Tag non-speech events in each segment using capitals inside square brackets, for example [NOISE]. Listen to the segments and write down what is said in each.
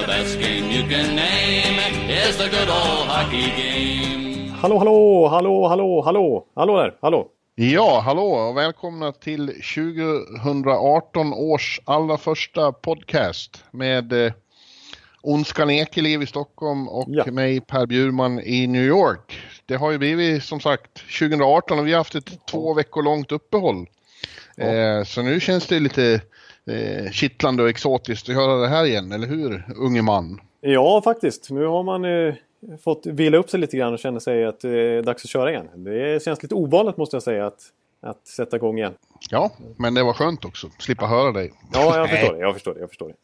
The best game you can name is the good old hockey game. Hallå, hallå, hallå, hallå, hallå, hallå där, hallå. Ja, hallå och välkomna till 2018 års allra första podcast med eh, Ondskan Ekeliv i Stockholm och Ja. mig Per Bjurman i New York. Det har ju blivit som sagt 2018 och vi har haft ett två veckor långt uppehåll. Eh, så nu känns det lite eh, kittlande och exotiskt att göra det här igen, eller hur unge man? Ja, faktiskt. Nu har man eh, fått vila upp sig lite grann och känner sig att det är dags att köra igen. Det känns lite ovanligt måste jag säga att, att sätta igång igen. Ja, men det var skönt också, slippa höra dig. Ja, jag förstår det. Jag förstår det. Jag förstår det.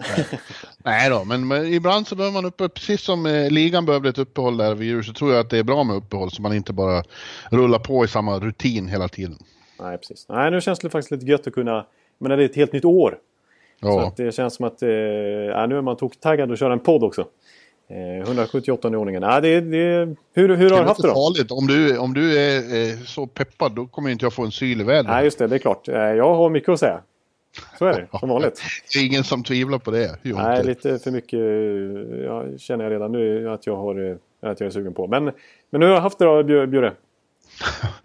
Nej då, men, men ibland så behöver man uppe, precis som eh, ligan behövde ett uppehåll där vid jul, så tror jag att det är bra med uppehåll så man inte bara rullar på i samma rutin hela tiden. Nej, precis. Nej, nu känns det faktiskt lite gött att kunna... Men det är ett helt nytt år. Så att det känns som att... Eh, ja, nu är man taggad att köra en podd också. Eh, 178 i ordningen. Ja, det, det, hur, hur har du haft det då? farligt. Om du, om du är eh, så peppad då kommer inte jag få en syl i vädret. Nej, just det. Det är klart. Eh, Jag har mycket att säga. Så är det, som vanligt. [LAUGHS] Det är ingen som tvivlar på det. Jo, Nej, inte. lite för mycket ja, känner jag redan nu att jag, har, eh, att jag är sugen på. Men, men hur har du haft det då, Bjur- Bjurre?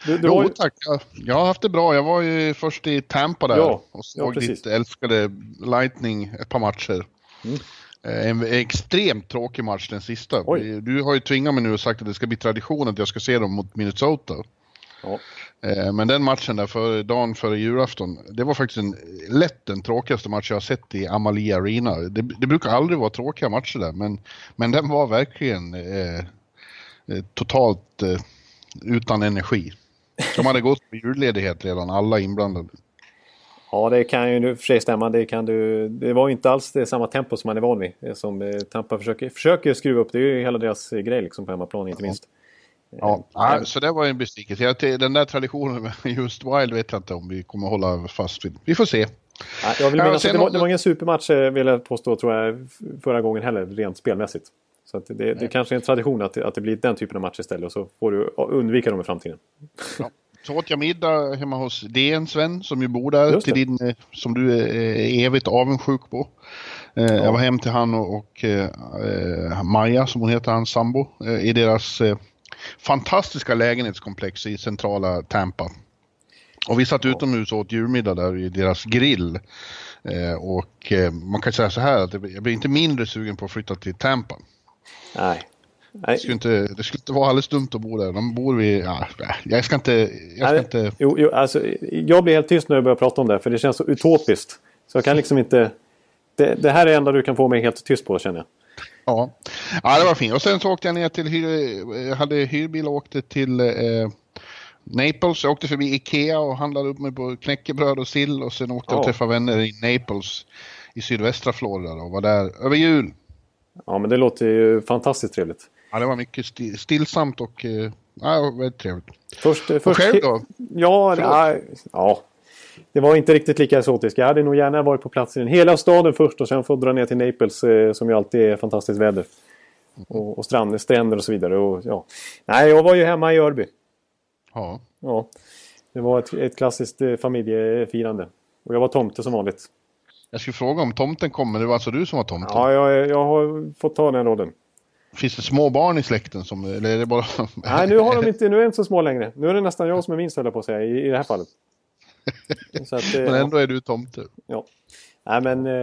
Du, du Jo ju- tack, jag, har haft det bra. Jag var ju först i Tampa där Ja, och ja, såg precis. ditt älskade Lightning ett par matcher. Mm. Eh, En extremt tråkig match den sista. Oj. Du har ju tvingat mig nu och sagt att det ska bli tradition att jag ska se dem mot Minnesota. Ja. Eh, Men den matchen där för dagen före julafton, det var faktiskt en, lätt den tråkigaste match jag har sett i Amalie Arena. Det, det brukar aldrig vara tråkiga matcher där, men, men den var verkligen eh, eh, totalt eh, utan energi. De hade gått på julledighet redan, alla inblandade. ja, det kan ju nu för sig stämma. Det, kan du, det var inte alls det samma tempo som man är van vid. Det Som eh, Tampa försöker, försöker skruva upp. Det är ju hela deras eh, grej liksom, på hemmaplan, inte minst. Ja, nej, så det var en besvikelse. Den där traditionen med [LAUGHS] just Wild vet jag inte om vi kommer hålla fast vid. Vi får se. Nej, jag vill Ja, minnas det var, det var ingen supermatch, eh, vill jag påstå, tror jag, förra gången heller, rent spelmässigt. Så det, det kanske är en tradition att att det blir den typen av match istället och så får du undvika dem i framtiden. Så åt jag middag hemma hos DN Sven som ju bor där till din, eh, som du är eh, evigt avundsjuk på. Eh, Jag var hem till han och, och eh, Maja som hon heter, hans sambo, eh, i deras eh, fantastiska lägenhetskomplex i centrala Tampa. Och vi satt utomhus och åt julmiddag där i deras grill. Och man kan säga så här att jag blir inte mindre sugen på att flytta till Tampa. Nej. Det Nej. skulle inte, det skulle inte vara alldeles dumt att bo där. De bor vid, ja, jag ska inte, jag ska Nej, inte jo, jo, alltså, jag blir helt tyst när jag börjar prata om det, för det känns så utopiskt. Så jag kan liksom inte... Det, det här är det enda du kan få mig helt tyst på, känner jag. Ja. ja, det var fint. Och sen så åkte jag ner till, hyr, jag hade hyrbil och åkte till eh, Naples. Jag åkte förbi Ikea och handlade upp mig på knäckebröd och sill och sen åkte jag och träffade vänner i Naples i sydvästra Florida och var där över jul. Ja, men det låter ju fantastiskt trevligt. Ja, det var mycket sti- stillsamt och eh, ja, väldigt trevligt. Först, Och först, själv då? Ja, nej, ja. Det var inte riktigt lika exotiskt. Jag hade nog gärna varit på plats i den hela staden först och sen få dra ner till Naples eh, som ju alltid är fantastiskt väder. Och, och strand, stränder och så vidare. Och, ja. Nej, jag var ju hemma i Örby. Ja. Ja. Det var ett, ett klassiskt eh, familjefirande. Och jag var tomte som vanligt. Jag skulle fråga om tomten kommer, det var alltså du som var tomten? Ja, jag, jag har fått ta den rollen. Finns det små barn i släkten som, eller är det bara... Nej, nu, har de inte, nu är de inte så små längre. Nu är det nästan jag som är minst, höll på att säga, i, i det här fallet. Att, eh, [LAUGHS] Men ändå är du tomte. Ja. Nej, men eh,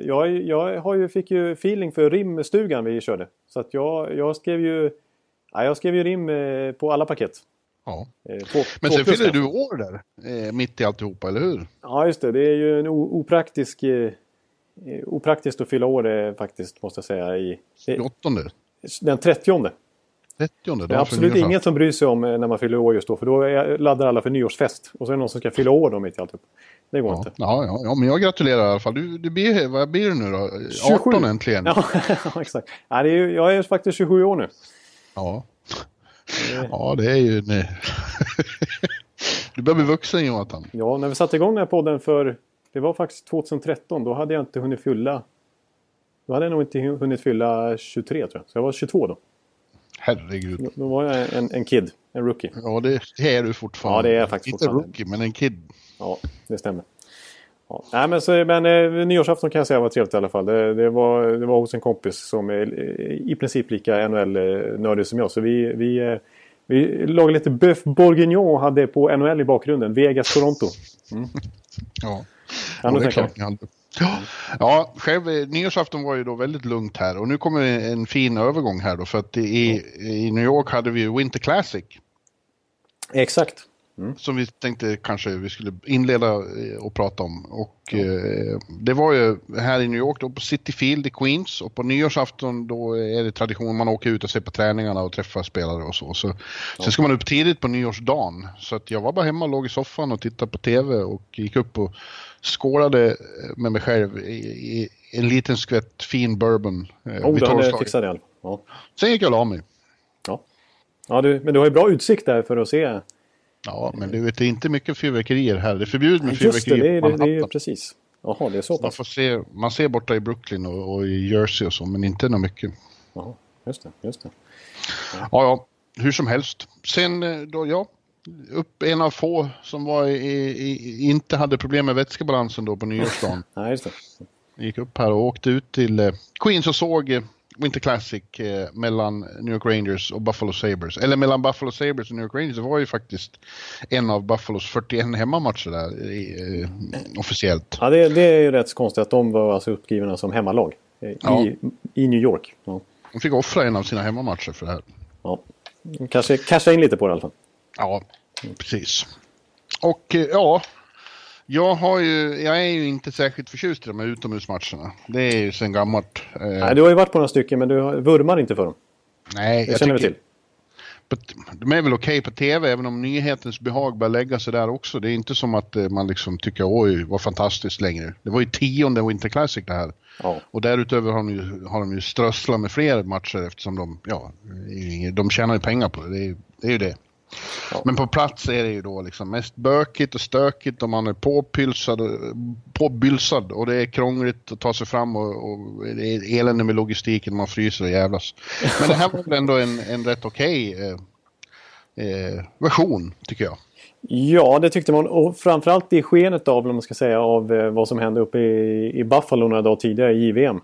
jag, jag har ju, fick ju feeling för rimstugan vi körde. Så att jag, jag skrev ju... Ja, jag skrev ju rim eh, på alla paket. Ja. Eh, två, Men sen fyller du år där, eh, mitt i alltihopa, eller hur? Ja, just det. Det är ju en opraktisk... Eh, eh, opraktiskt att fylla år eh, faktiskt, måste jag säga. I, i, 28. den 30. 30 Det är absolut inget som bryr sig om eh, när man fyller år just då. För då laddar alla för nyårsfest. Och så är det någon som ska fylla år då mitt i alltihop. Det går ja, inte. Ja, ja, ja, men jag gratulerar i alla fall. Du, du blir, vad blir du nu då? 27. 18 äntligen? Ja, [LAUGHS] exakt. Ja, det är, jag är faktiskt 27 år nu. Ja. Ja, det är ju... [LAUGHS] du börjar bli vuxen Jonathan. Ja, när vi satte igång den här podden för... Det var faktiskt 2013. Då hade jag inte hunnit fylla... Då hade jag nog inte hunnit fylla 23 tror jag. Så jag var 22 då. Herregud. Då, då var jag en, en kid. En rookie. Ja, det, är du fortfarande. Ja, det är jag faktiskt Inte rookie, men en kid. Ja, det stämmer. Ja. Nej, men, så, men eh, nyårsafton kan jag säga var trevligt i alla fall. Det, det, var, det var hos en kompis som är i princip lika NHL-nördig som jag. Så vi, vi, eh, vi lagade lite Bœuf Bourguignon och hade på NHL i bakgrunden. Vegas-Toronto. Mm. Ja, ja det är klart ni hade. Ja, ja, själv eh, nyårsafton var ju då väldigt lugnt här och nu kommer en fin övergång här då för att i, i New York hade vi ju Winter Classic. Exakt. Mm. Som vi tänkte kanske vi skulle inleda eh, och prata om. Och ja. eh, det var ju här i New York då på City Field i Queens och på nyårsafton då är det tradition man åker ut och ser på träningarna och träffar spelare och så. så ja. Sen ska man upp tidigt på nyårsdagen. Så att jag var bara hemma och låg i soffan och tittade på tv och gick upp och skålade med mig själv i, i en liten skvätt fin bourbon. Eh, oh, det fixade jag. Ja. Sen gick jag och la mig. Ja, ja du, men du har ju bra utsikt där för att se Ja, men du vet, det är inte mycket fyrverkerier här. Det är förbjudet med fyrverkerier Just det, det, det, det, precis. Jaha, det är så pass. Man, får se, man ser borta i Brooklyn och, och i Jersey och så, men inte något mycket. Jaha, just det, just det. Ja. ja, ja, hur som helst. Sen eh, då, ja, upp en av få som var i, i, inte hade problem med vätskebalansen då på [LAUGHS] nyårsdagen. Nej, just det. Gick upp här och åkte ut till eh, Queens och såg eh, Winter Classic eh, mellan New York Rangers och Buffalo Sabres. Eller mellan Buffalo Sabres och New York Rangers. Det var ju faktiskt en av Buffalos 41 hemmamatcher där eh, officiellt. Ja, det, det, är ju rätt konstigt att de var alltså uppgivna som hemmalag i, ja. i New York. Ja. De fick offra en av sina hemmamatcher för det här. Ja, kanske casha in lite på det i alla fall. Ja, precis. Och eh, ja, jag, har ju, jag är ju inte särskilt förtjust i de här utomhusmatcherna. Det är ju sen gammalt. Eh. Nej, du har ju varit på några stycken men du vurmar inte för dem. Nej, det känner vi till. De är väl okej okay på tv även om nyhetens behag börjar lägga sig där också. Det är inte som att eh, man liksom tycker oj vad fantastiskt längre. Det var ju tionde Winter Classic det här. Ja. Och därutöver har de, ju, har de ju strösslat med fler matcher eftersom de, ja, de tjänar ju pengar på det. Det är, det är ju det. Ja. Men på plats är det ju då liksom mest bökigt och stökigt och man är påpylsad, påbylsad och det är krångligt att ta sig fram och, och det är elände med logistiken, man fryser och jävlas. Men det här var väl ändå en, en rätt okej okay, eh, eh, version, tycker jag. Ja, det tyckte man. Och framförallt i skenet av, man ska säga, av eh, vad som hände uppe i, i Buffalo några dagar tidigare i JVM.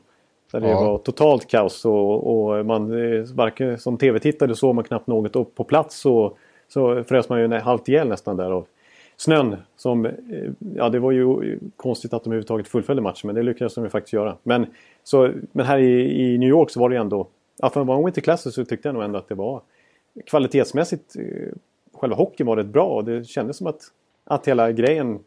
Där det ja. var totalt kaos och, och man, eh, varken som tv-tittare såg man knappt något. Och på plats och så frös man ju halvt ihjäl nästan där av snön. Som, eh, ja, det var ju konstigt att de överhuvudtaget fullföljde matchen men det lyckades de ju faktiskt göra. Men, så, men här i, i New York så var det ändå, ja, för att vara en Winter Classic så tyckte jag nog ändå att det var kvalitetsmässigt, eh, själva hockeyn var rätt bra och det kändes som att, att hela grejen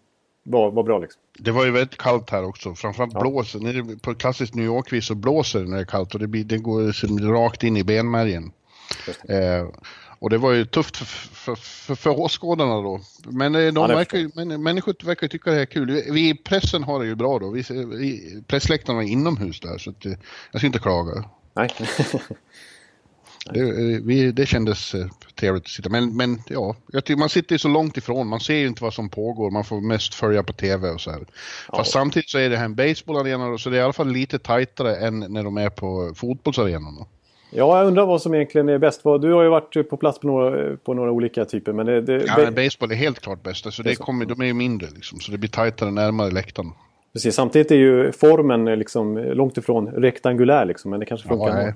var, var bra liksom. Det var ju väldigt kallt här också, framförallt ja. blåser. När det, på klassiskt New York-vis så blåser det när det är kallt och det, blir, det går rakt in i benmärgen. Eh, och det var ju tufft för, för, för, för åskådarna då. Men eh, de ja, verkar, men, människor verkar tycka det här är kul. Vi i pressen har det ju bra då. Vi, vi, pressläktarna är inomhus där så att, eh, jag ska inte klaga. Nej. [LAUGHS] det, eh, vi, det kändes trevligt att sitta. Men, men ja, man sitter ju så långt ifrån. Man ser ju inte vad som pågår. Man får mest följa på tv och så här. Ja. Fast samtidigt så är det här en baseballarena så det är i alla fall lite tajtare än när de är på fotbollsarenan. Ja, jag undrar vad som egentligen är bäst. Du har ju varit på plats på några, på några olika typer. Men det, det, ja, baseball är helt klart bäst. Alltså det kommer, de är ju mindre liksom, så det blir tajtare närmare läktaren. Precis, samtidigt är ju formen liksom långt ifrån rektangulär liksom, men det kanske funkar. Ja,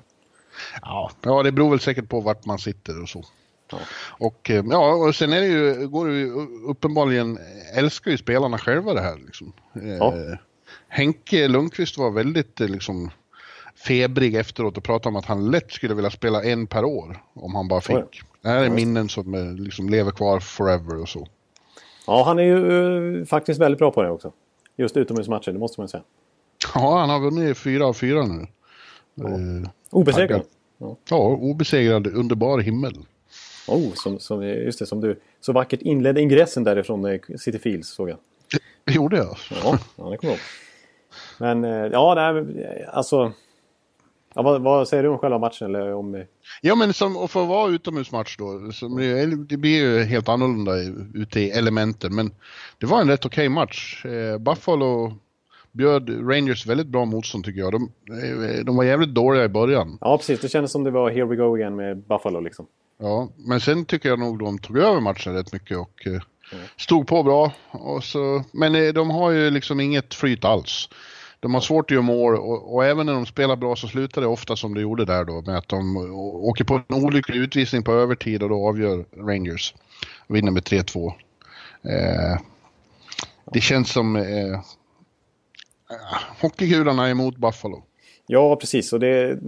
ja. ja, det beror väl säkert på vart man sitter och så. Ja. Och eh, ja, och sen är det ju, går det ju uppenbarligen, älskar ju spelarna själva det här liksom. Ja. Eh, Henke Lundqvist var väldigt eh, liksom febrig efteråt och pratade om att han lätt skulle vilja spela en per år om han bara fick. Oj. Det här är minnen som eh, liksom lever kvar forever och så. Ja, han är ju uh, faktiskt väldigt bra på det också. Just utomhusmatcher, det måste man säga. Ja, han har vunnit fyra av fyra nu. Ja. Uh, Obesegrad. Ja, ja obesegrad underbar himmel. Oh, som, som, just det, som du så vackert inledde ingressen därifrån eh, City Fields såg jag. [LAUGHS] Gjorde jag. Ja, ja det kommer jag ihåg. Men eh, ja, nej, alltså. Ja, vad, vad, säger du om själva matchen? Eller om... Ja, men som, och för att vara utomhusmatch då, som, det blir ju helt annorlunda ute i elementen. Men det var en rätt okej okay match. Eh, Buffalo bjöd Rangers väldigt bra motstånd tycker jag. De, eh, de var jävligt dåliga i början. Ja, precis. Det kändes som det var here we go again med Buffalo liksom. Ja, men sen tycker jag nog de tog över matchen rätt mycket och eh, mm. stod på bra. Och så, men de har ju liksom inget flyt alls. De har svårt att göra mål och, och, även när de spelar bra så slutar det ofta som det gjorde där då med att de åker på en olycklig utvisning på övertid och då avgör Rangers. Vinner med 3-2. Eh, det känns som eh, hockeygudarna emot Buffalo. Ja, precis. Och det,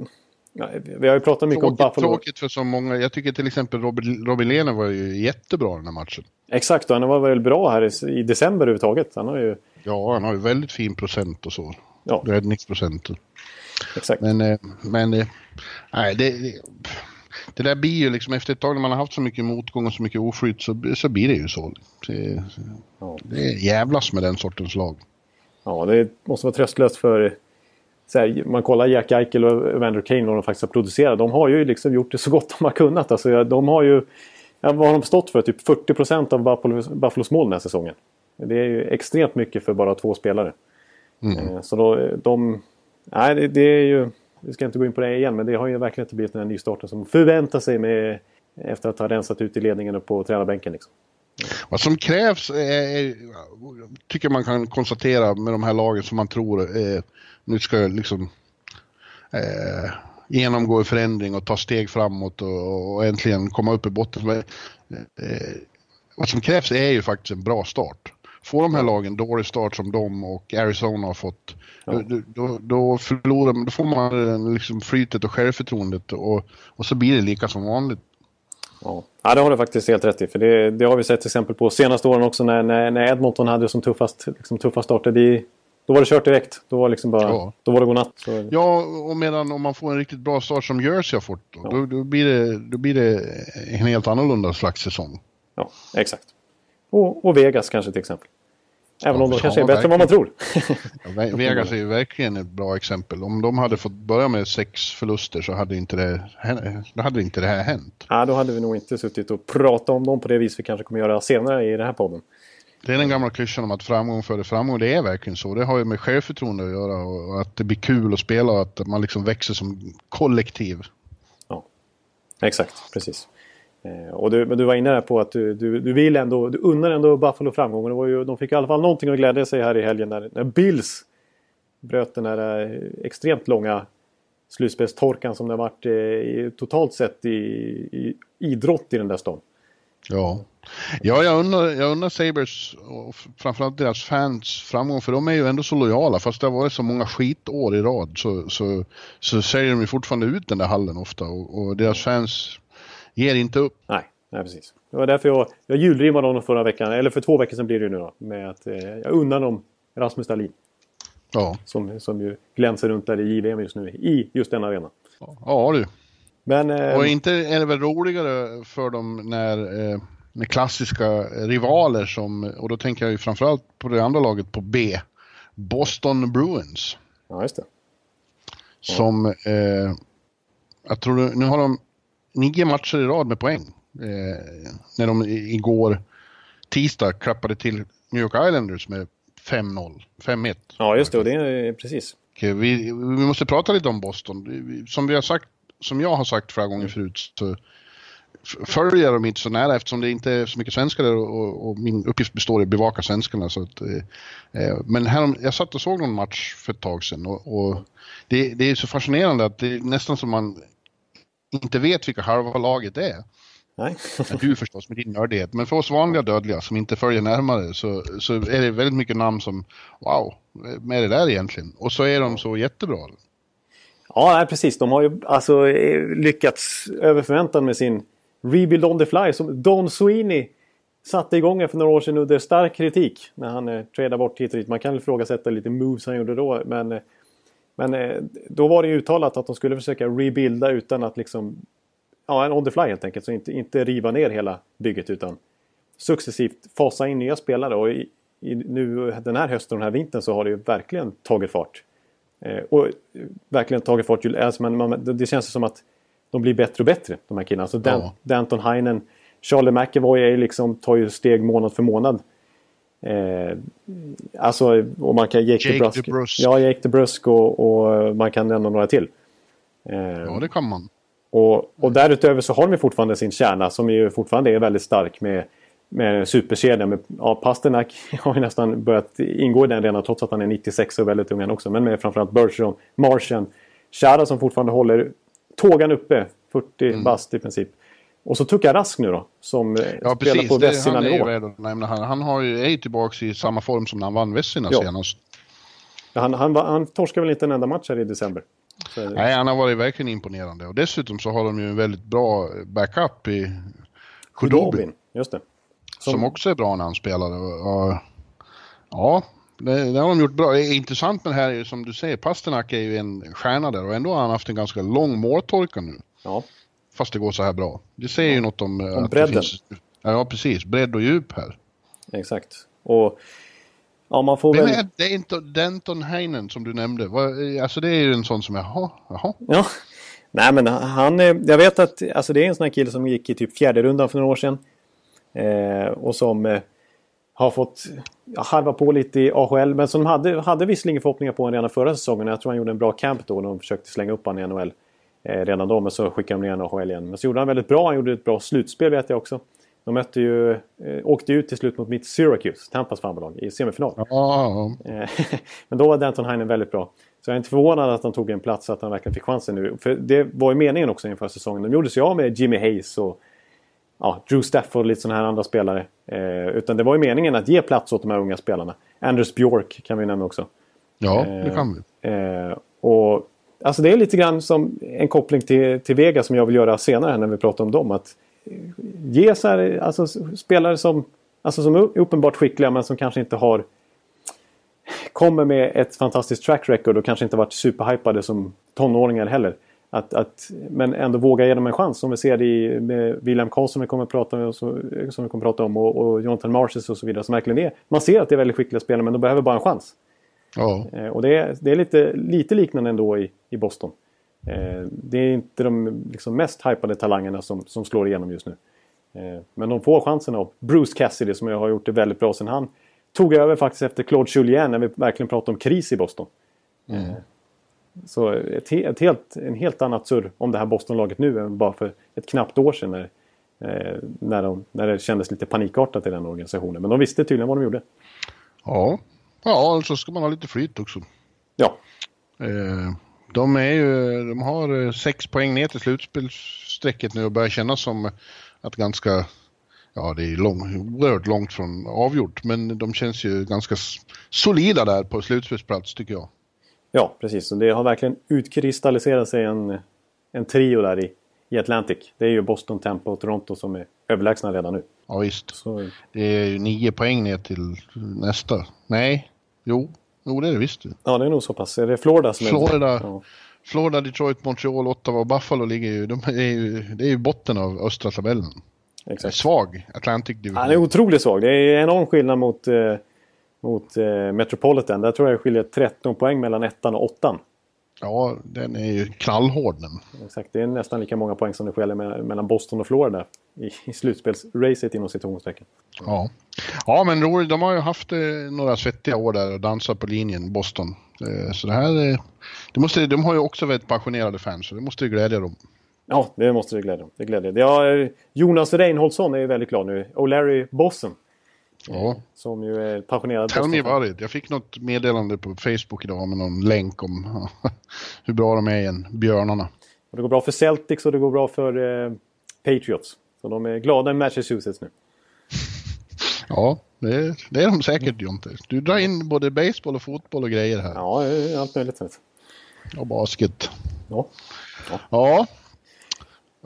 ja, vi har ju pratat mycket tråkigt, om Buffalo. Tråkigt för så många. Jag tycker till exempel Robin, Robin Lehner var ju jättebra den här matchen. Exakt, och han var väl bra här i, i december överhuvudtaget. Han har ju... Ja, han har ju väldigt fin procent och så. Ja. Räddningsprocent. Exakt. Men, eh, men eh, nej, det, det där blir ju liksom efter ett tag när man har haft så mycket motgång och så mycket oflyt så, så blir det ju så. Det, ja. det jävlas med den sortens lag. Ja, det måste vara tröstlöst för... Här, man kollar Jack Eichel och Evander Kane vad de faktiskt har producerat. De har ju liksom gjort det så gott de har kunnat. Alltså, de har ju... Vad har de stått för? Typ 40 procent av Buffalo's, Buffalo's mål den här säsongen. Det är ju extremt mycket för bara två spelare. Mm. Eh, så då, de... Nej, det, det, är ju... Vi ska inte gå in på det igen, men det har ju verkligen inte blivit den här nystarten som förväntar sig med, efter att ha rensat ut i ledningen och på tränarbänken. Liksom. Vad som krävs, är, tycker man kan konstatera med de här lagen som man tror eh, nu ska liksom eh, genomgå en förändring och ta steg framåt och, och äntligen komma upp i botten. Men, eh, vad som krävs är ju faktiskt en bra start. Får de här lagen dålig start som de och Arizona har fått, ja. då, då, då, förlorar, då får man liksom flytet och självförtroendet och, och så blir det lika som vanligt. Ja. ja, det har du faktiskt helt rätt i. För det, det har vi sett exempel på senaste åren också när, när, när Edmonton hade som tuffast, liksom, tuffa starter. Det, då var det kört direkt. Då var, liksom bara, ja. då var det godnatt. Så... Ja, och medan om man får en riktigt bra start som Jersey har fått, då, ja. då, då, blir det, då blir det en helt annorlunda slags säsong. Ja, exakt. Och, och Vegas kanske till exempel. Även om de kanske är bättre än vad man tror. ja, Vegas är ju verkligen ett bra exempel. Om de hade fått börja med sex förluster så hade inte det, då hade inte det här hänt. Ja, då hade vi nog inte suttit och pratat om dem på det vis vi kanske kommer göra senare i den här podden. Det är den gamla klyschan om att framgång före framgång. Det är verkligen så. Det har ju med självförtroende att göra och att det blir kul att spela och att man liksom växer som kollektiv. Ja, exakt. Precis. Eh, och du, men du var inne där på att du, du, du vill ändå, du unnar ändå Buffalo framgång. Det var ju, de fick i alla fall någonting att glädja sig här i helgen när, när Bills bröt den här eh, extremt långa slutspelstorkan som det har varit eh, totalt sett i, i idrott i den där stan. Ja, ja jag, undrar, jag undrar Sabres och framförallt deras fans framgång för de är ju ändå så lojala fast det har varit så många skitår i rad så, så, så säljer de ju fortfarande ut den där hallen ofta och, och deras fans ger inte upp. Nej, nej precis. Det var därför jag, jag julrimmade honom förra veckan, eller för två veckor sedan blir det nu då. Med att eh, jag unnar dem Rasmus Dahlin. Ja. Som, som ju glänser runt där i JVM just nu, i just den arenan. Ja, du. Men, eh, och inte är det väl roligare för dem när, eh, när klassiska rivaler som, och då tänker jag ju framförallt på det andra laget på B, Boston Bruins. Ja, just det. Ja. Som, eh, jag tror nu har de nio matcher i rad med poäng. Eh, när de igår tisdag klappade till New York Islanders med 5-0, 5-1. Ja, just det, och det är precis. Okay, vi, vi måste prata lite om Boston. Som vi har sagt, som jag har sagt flera gånger förut, så följer de inte så nära eftersom det inte är så mycket svenskar där och, och min uppgift består i att bevaka svenskarna. Så att, eh, eh men här, jag satt och såg någon match för ett tag sedan och, och det, det, är så fascinerande att det är nästan som man inte vet vilka halva laget är. Nej. du förstås med din nördighet. Men för oss vanliga dödliga som inte följer närmare så, så är det väldigt mycket namn som wow, vad är det där egentligen? Och så är de så jättebra. Ja, precis. De har ju alltså eh, lyckats över förväntan med sin Rebuild on the fly som Don Sweeney satte igång för några år sedan under stark kritik när han eh, tradade bort hit och dit. Man kan ifrågasätta lite moves han gjorde då men eh, Men eh, då var det ju uttalat att de skulle försöka rebuilda utan att liksom... Ja, en on the fly helt enkelt. Så inte, inte riva ner hela bygget utan successivt fasa in nya spelare. Och i, i, nu den här hösten och den här vintern så har det ju verkligen tagit fart. Eh, och verkligen tagit fart. Alltså man, man, det känns som att de blir bättre och bättre, de här killarna. Alltså Dan, ja. Danton Heinen, Charlie McEvoy är liksom, tar ju steg månad för månad. Eh, alltså, och man kan... Jake, Jake DeBrusk. DeBrusk. Ja, Jake DeBrusk och, och man kan nämna några till. Eh, ja, det kan man. Och, och därutöver så har de fortfarande sin kärna som ju fortfarande är väldigt stark med, med superkedjan. Med, ja, Pasternak [LAUGHS] har ju nästan börjat ingå i den redan trots att han är 96 och väldigt ung också. Men med framförallt Bergeron, Martian, Chara som fortfarande håller tågan uppe. 40 mm. bast i princip. Och så Tuka Rask nu då, som eh, ja, spelar precis. på Vessina nivå. Han, han har ju, är ju tillbaka i samma form som när han vann Vessina ja. senast. Han, han, han torskar väl inte en enda match här i december? Så... Nej, han har varit verkligen imponerande. Och dessutom så har de ju en väldigt bra backup i Kudobin. Just det. Som... som... också är bra när han spelar. Och, ja, det, det, har de gjort bra. Det är intressant med det här som du säger, Pasternak är ju en stjärna där och ändå har han haft en ganska lång måltorka nu. Ja. Fast det går så här bra. Det säger ju något om... Om bredden. Finns, ja, precis. Bredd och djup här. Exakt. Och... Ja, man får Vem väl... är Denton, Denton Heinen som du nämnde? Alltså det är ju en sån som, jaha, jaha. Ja. Nej men han, jag vet att alltså det är en sån här kille som gick i typ fjärde rundan för några år sedan. Eh, och som eh, har fått ja, harva på lite i AHL. Men som hade, hade visserligen förhoppningar på honom redan förra säsongen. Jag tror han gjorde en bra camp då när de försökte slänga upp honom i NHL. Eh, redan då, men så skickade de ner AHL igen. Men så gjorde han väldigt bra. Han gjorde ett bra slutspel vet jag också. De mötte ju, eh, åkte ut till slut mot mitt Syracuse, Tampas farmarlag, i semifinal. Ja. Eh, [LAUGHS] men då var Danton Heinen väldigt bra. Så jag är inte förvånad att han tog en plats, att han verkligen fick chansen nu. För det var ju meningen också inför säsongen. De gjorde sig av med Jimmy Hayes och ja, Drew Stafford och lite sådana här andra spelare. Eh, utan det var ju meningen att ge plats åt de här unga spelarna. Anders Bjork kan vi nämna också. Ja, det kan vi. Eh, och Alltså det är lite grann som en koppling till, till Vega som jag vill göra senare när vi pratar om dem. Att ge så här, alltså, spelare som, alltså, som är uppenbart skickliga men som kanske inte har kommer med ett fantastiskt track record och kanske inte varit superhypade som tonåringar heller. Att, att, men ändå våga ge dem en chans som vi ser i, med William Karlsson vi kommer att prata, med, som vi kommer att prata om och, och Jonathan Marches och så vidare. Som verkligen är, man ser att det är väldigt skickliga spelare men de behöver bara en chans. Ja. Eh, och det är, det är lite, lite liknande ändå i, i Boston. Eh, det är inte de liksom mest hypade talangerna som, som slår igenom just nu. Eh, men de får chansen av Bruce Cassidy som har gjort det väldigt bra sen han tog över faktiskt efter Claude Julien när vi verkligen pratade om kris i Boston. Mm. Så ett, ett, helt, en helt annat surr om det här Boston-laget nu än bara för ett knappt år sedan när, när, de, när det kändes lite panikartat i den organisationen. Men de visste tydligen vad de gjorde. Ja, Ja, så ska man ha lite flyt också. Ja. Eh, de, är ju, de har eh, sex poäng ner till slutspelsstrecket nu och börjar kännas som att ganska, ja det är lång, oerhört långt från avgjort, men de känns ju ganska solida där på slutspelsplats tycker jag. Ja, precis. Och det har verkligen utkristalliserat sig en, en trio där i, i Atlantic. Det är ju Boston, Tampa och Toronto som är överlägsna redan nu. Ja visst. Så... Det är ju nio poäng ner till nästa. Nej, Jo, jo det är det visst. Ja, det är nog så pass. Är det Florida som Florida, är ja. Florida, Detroit, Montreal, Ottawa och Buffalo ligger ju, de är ju, det är ju botten av östra tabellen. Exakt. Svag Atlantic Division. Han är otroligt svag. Det är enorm skillnad mot, eh, mot eh, Metropolitan. Där tror jag det skiljer 13 poäng mellan ettan och åttan. Ja, den är ju knallhård den. Exakt, det är nästan lika många poäng som det skiljer mellan Boston och Florida i, i slutspelsracet inom citationstecken. Ja. ja, men roligt. De har ju haft eh, några svettiga år där och dansat på linjen, Boston. Eh, så det här, eh, det måste, de har ju också väldigt passionerade fans, så det måste ju glädja dem. Ja, det måste det glädja dem. Det glädjer. Ja, eh, Jonas Reinholdsson är ju väldigt glad nu. Och Larry Bossum Ja. Som ju är passionerad. Tell me about it. Jag fick något meddelande på Facebook idag med någon länk om [LAUGHS] hur bra de är igen, björnarna. Och det går bra för Celtics och det går bra för eh, Patriots. Så de är glada i Massachusetts nu. [LAUGHS] ja, det är, det är de säkert Jonte. Du drar in både baseball och fotboll och grejer här. Ja, allt möjligt. Och basket. Ja. ja. ja.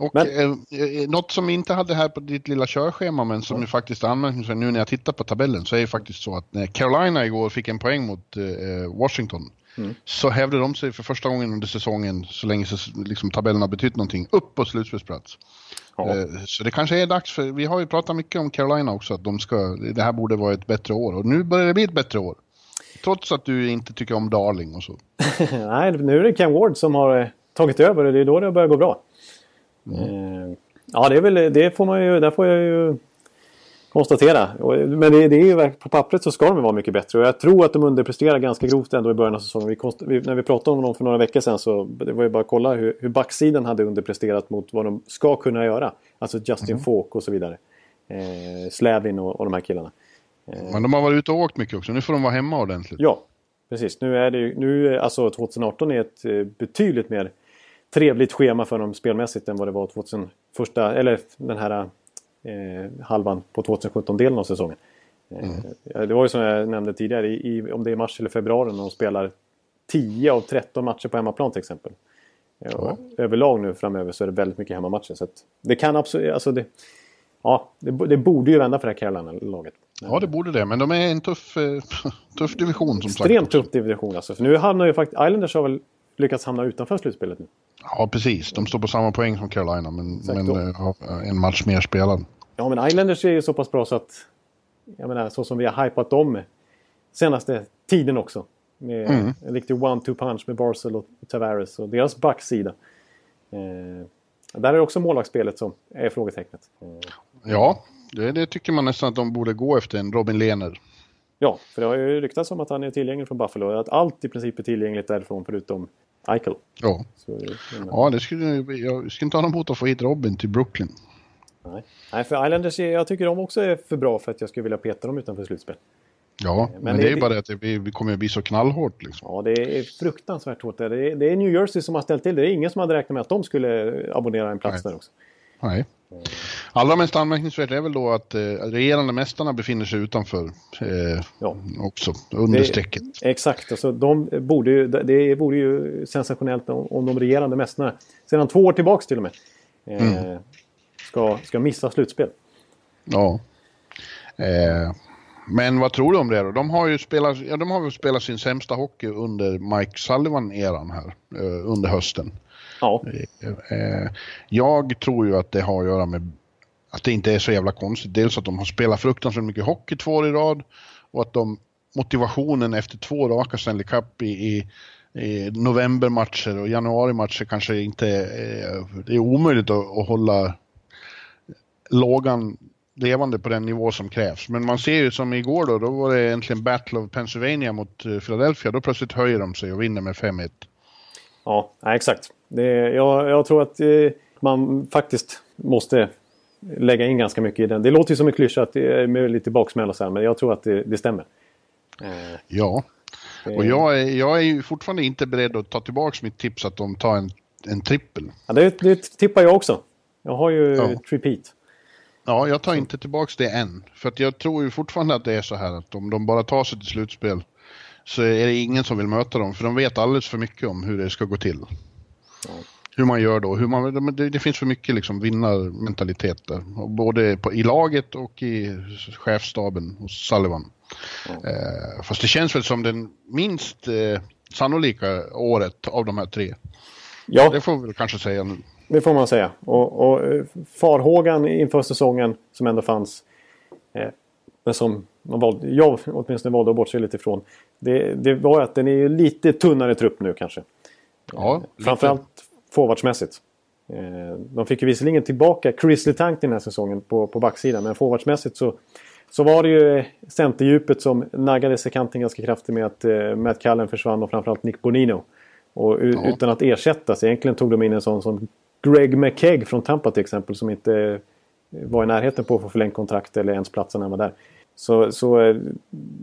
Och men... eh, eh något som vi inte hade här på ditt lilla körschema men som mm. faktiskt anmärkningsvärt nu när jag tittar på tabellen så är det faktiskt så att när Carolina igår fick en poäng mot eh, Washington mm. så hävdade de sig för första gången under säsongen, så länge liksom, tabellen har betytt någonting, upp på slutspelsplats. Ja. Eh, så det kanske är dags för, vi har ju pratat mycket om Carolina också, att de ska, det här borde vara ett bättre år. Och nu börjar det bli ett bättre år. Trots att du inte tycker om Darling och så. [LAUGHS] Nej, nu är det Ken Ward som har eh, tagit över och det är då det börjar gå bra. Mm. Ja, det är väl, det får man ju, där får jag ju konstatera. Men det, det är ju, på pappret så ska de vara mycket bättre och jag tror att de underpresterar ganska grovt ändå i början av säsongen. Vi konst, vi, när vi pratade om dem för några veckor sedan så det var ju bara att kolla hur, hur backsidan hade underpresterat mot vad de ska kunna göra. Alltså Justin mm. Falk och så vidare. Eh, Slavin och, och de här killarna. Eh. Men de har varit ute och åkt mycket också. Nu får de vara hemma ordentligt. Ja, precis. Nu är det ju, nu, alltså 2018 är ett eh, betydligt mer trevligt schema för dem spelmässigt än vad det var 2000, första, eller den här eh, halvan på 2017-delen av säsongen. Eh, mm. Det var ju som jag nämnde tidigare, i, om det är mars eller februari när de spelar 10 av 13 matcher på hemmaplan till exempel. Ja. Överlag nu framöver så är det väldigt mycket hemmamatcher. Så det kan absolut... Alltså det, ja, det, det, borde ju vända för det här Carolina-laget. Ja, det borde det. Men de är en tuff, eh, [LAUGHS] tuff division som sagt. Extremt tuff division alltså. För nu hamnar ju faktiskt... Islanders har väl lyckats hamna utanför slutspelet nu. Ja, precis. De står på samma poäng som Carolina, men, men uh, en match mer spelad. Ja, men Islanders är ju så pass bra så att... Jag menar, så som vi har hypat dem senaste tiden också. Med mm. en riktig one-two punch med Barsel och Tavares och deras backsida. Eh, där är det också målvaktsspelet som är frågetecknet. Eh. Ja, det, det, tycker man nästan att de borde gå efter en Robin Lehner. Ja, för det har ju ryktats om att han är tillgänglig från Buffalo. Att allt i princip är tillgängligt därifrån förutom Eichel. Ja, så, ja det skulle, jag skulle inte ha något emot att få hit Robin till Brooklyn. Nej, Nej för Islanders, jag tycker de också är för bra för att jag skulle vilja peta dem utanför slutspel. Ja, men, men det, det, är ju bara det att det, vi kommer att bli så knallhårt. Liksom. Ja, det är fruktansvärt hårt. Det är, det är New Jersey som har ställt till det. Det är ingen som hade räknat med att de skulle abonnera en plats Nej. där också. Nej. Allra mest anmärkningsvärt är väl då att eh, regerande mästarna befinner sig utanför eh, ja. också, under strecket. Exakt, alltså, de borde ju, det vore ju sensationellt om, om de regerande mästarna, sedan två år tillbaks till och med, eh, mm. ska, ska missa slutspel. Ja. Eh, men vad tror du om det då? De har ju spelat, ja, de har spelat sin sämsta hockey under Mike Sullivan-eran här eh, under hösten. Ja. Eh, jag tror ju att det har att göra med att det inte är så jävla konstigt. Dels att de har spelat fruktansvärt mycket hockey två år i rad och att de motivationen efter två raka Stanley Cup i, i, i novembermatcher och januarimatcher kanske inte är, det är omöjligt att, att hålla lågan levande på den nivå som krävs. Men man ser ju som igår då, då var det egentligen Battle of Pennsylvania mot eh, Philadelphia. Då plötsligt höjer de sig och vinner med 5-1. Ja, exakt. Det, jag, jag tror att eh, man faktiskt måste lägga in ganska mycket i den. Det låter ju som en klyscha att det är med lite baksmälla så här, men jag tror att det, det stämmer. Eh, ja, och jag är, jag är ju fortfarande inte beredd att ta tillbaka mitt tips att de tar en, en trippel. Ja, det, det tippar jag också. Jag har ju ja. repeat. Ja, jag tar inte tillbaka det än. För att jag tror ju fortfarande att det är så här att om de bara tar sig till slutspel så är det ingen som vill möta dem. För de vet alldeles för mycket om hur det ska gå till. Ja. Hur man gör då. Hur man, det, det finns för mycket liksom vinnarmentalitet där. Både på, i laget och i chefstaben hos Sullivan. Ja. Eh, fast det känns väl som den minst eh, sannolika året av de här tre. Ja. Det får vi väl kanske säga nu. Det får man säga. Och, och eh, farhågan inför säsongen som ändå fanns. Eh, men som man valde, jag åtminstone valde att bortse lite ifrån. Det, det var att den är lite tunnare trupp nu kanske. Ja, eh, Framförallt forwardsmässigt. Eh, de fick ju visserligen tillbaka Chris Letang den här säsongen på, på backsidan. Men forwardsmässigt så, så var det ju centerdjupet som naggades i kanten ganska kraftigt med att eh, Matt Cullen försvann och framförallt Nick Bonino. Och ja. utan att ersättas. Egentligen tog de in en sån som Greg McKegg från Tampa till exempel som inte var i närheten på att få förlängt kontrakt eller ens platsen när han var där. Så, så, eh,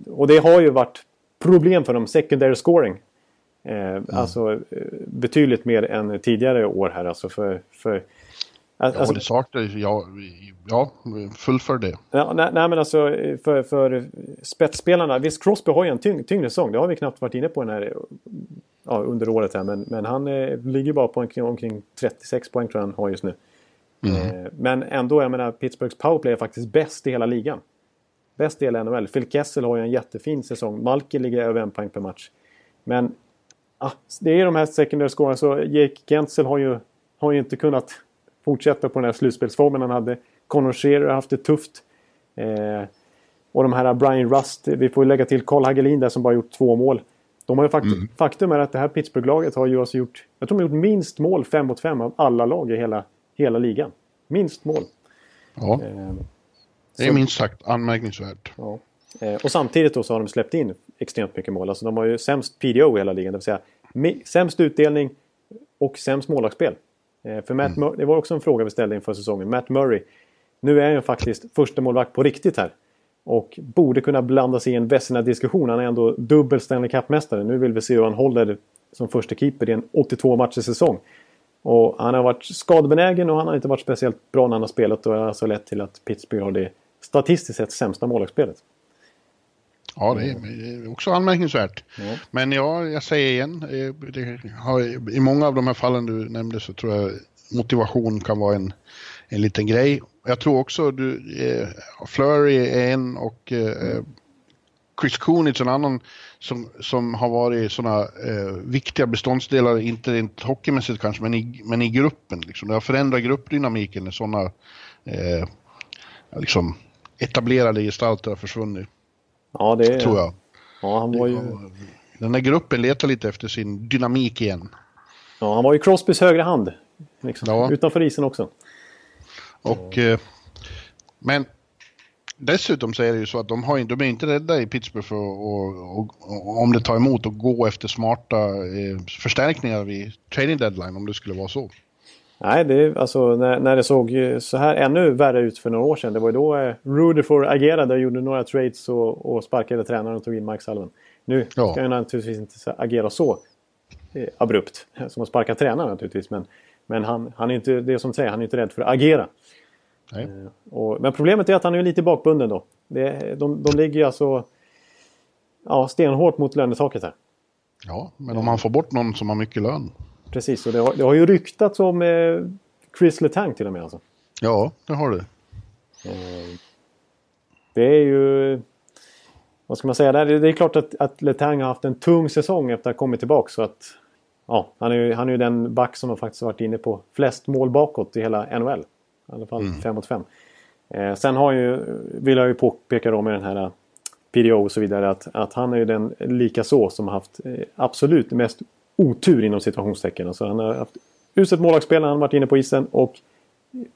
och det har ju varit problem för dem, secondary scoring. Eh, mm. Alltså eh, betydligt mer än tidigare år här. Alltså för, för, alltså, ja, det saknas ja, ja, fullför det. Ja, nej, nej, men alltså för, för spetsspelarna. Visst, Crosby har ju en tyng, tyngre säsong. Det har vi knappt varit inne på den här, ja, under året här. Men, men han eh, ligger bara på omkring, omkring 36 poäng tror jag han har just nu. Mm. Eh, men ändå, jag menar, Pittsburghs powerplay är faktiskt bäst i hela ligan. Bäst i hela NHL. Phil Kessel har ju en jättefin säsong. Malki ligger över en poäng per match. Men ah, det är de här secondary scorerna. Så Jake Gensel har ju, har ju inte kunnat fortsätta på den här slutspelsformen han hade. Connor Shearer har haft det tufft. Eh, och de här Brian Rust, vi får lägga till Carl Hagelin där som bara gjort två mål. De har ju faktum, mm. faktum är att det här Pittsburgh-laget har ju alltså gjort, jag tror de har gjort minst mål 5 mot 5 av alla lag i hela, hela ligan. Minst mål. Ja. Eh, det är minst sagt anmärkningsvärt. Ja. Eh, och samtidigt då så har de släppt in extremt mycket mål. Alltså de har ju sämst PDO i hela ligan, det vill säga sämst utdelning och sämst målvaktsspel. Eh, för Matt mm. det var också en fråga vi ställde inför säsongen. Matt Murray, nu är han ju faktiskt första målvakt på riktigt här. Och borde kunna blanda sig i en Vesina-diskussion. Han är ändå dubbel Stanley Cup-mästare. Nu vill vi se hur han håller som första keeper i en 82 matchers säsong. Och han har varit skadebenägen och han har inte varit speciellt bra när han har spelat. Och det har alltså lett till att Pittsburgh har det statistiskt sett sämsta målvaktsspelet. Ja, det är också anmärkningsvärt. Ja. Men ja, jag säger igen, eh, har, i många av de här fallen du nämnde så tror jag motivation kan vara en, en liten grej. Jag tror också du, eh, Flurry är en och eh, Chris Kunitz en annan som, som har varit sådana eh, viktiga beståndsdelar, inte rent hockeymässigt kanske, men i, men i gruppen. Liksom. Det har förändrat gruppdynamiken när sådana eh, liksom, etablerade gestalter har försvunnit. Ja, det tror jag. Ja, han var ju... Den här gruppen letar lite efter sin dynamik igen. Ja, han var ju Crosbys högra hand. Liksom. Ja. Utanför isen också. Och, eh, men dessutom så är det ju så att de, har, de är inte rädda i Pittsburgh för att, om det tar emot och gå efter smarta eh, förstärkningar vid trading deadline om det skulle vara så. Nej, det, alltså, när, när det såg så här ännu värre ut för några år sedan. Det var ju då eh, Rutherford agerade och gjorde några trades och, och sparkade tränaren och tog in Mike Sullivan. Nu ja. ska han naturligtvis inte agera så eh, abrupt som att sparka tränaren naturligtvis. Men, men han, han är inte, det är som säger, han är inte rädd för att agera. Eh, och, men problemet är att han är lite bakbunden då. Det, de, de ligger ju alltså ja, stenhårt mot lönetaket här. Ja, men om man får bort någon som har mycket lön. Precis, och det har, det har ju ryktats om eh, Chris Letang till och med. Alltså. Ja, det har det. Eh, det är ju... Vad ska man säga? Det är klart att, att Letang har haft en tung säsong efter att ha kommit tillbaka. Så att, ja, han, är ju, han är ju den back som har faktiskt varit inne på flest mål bakåt i hela NHL. I alla fall 5 mm. mot 5. Eh, sen har ju, vill jag ju påpeka då med den här PDO och så vidare att, att han är ju den lika så som har haft eh, absolut mest otur inom situationstecken. Alltså han har haft uselt målvaktsspel när han varit inne på isen och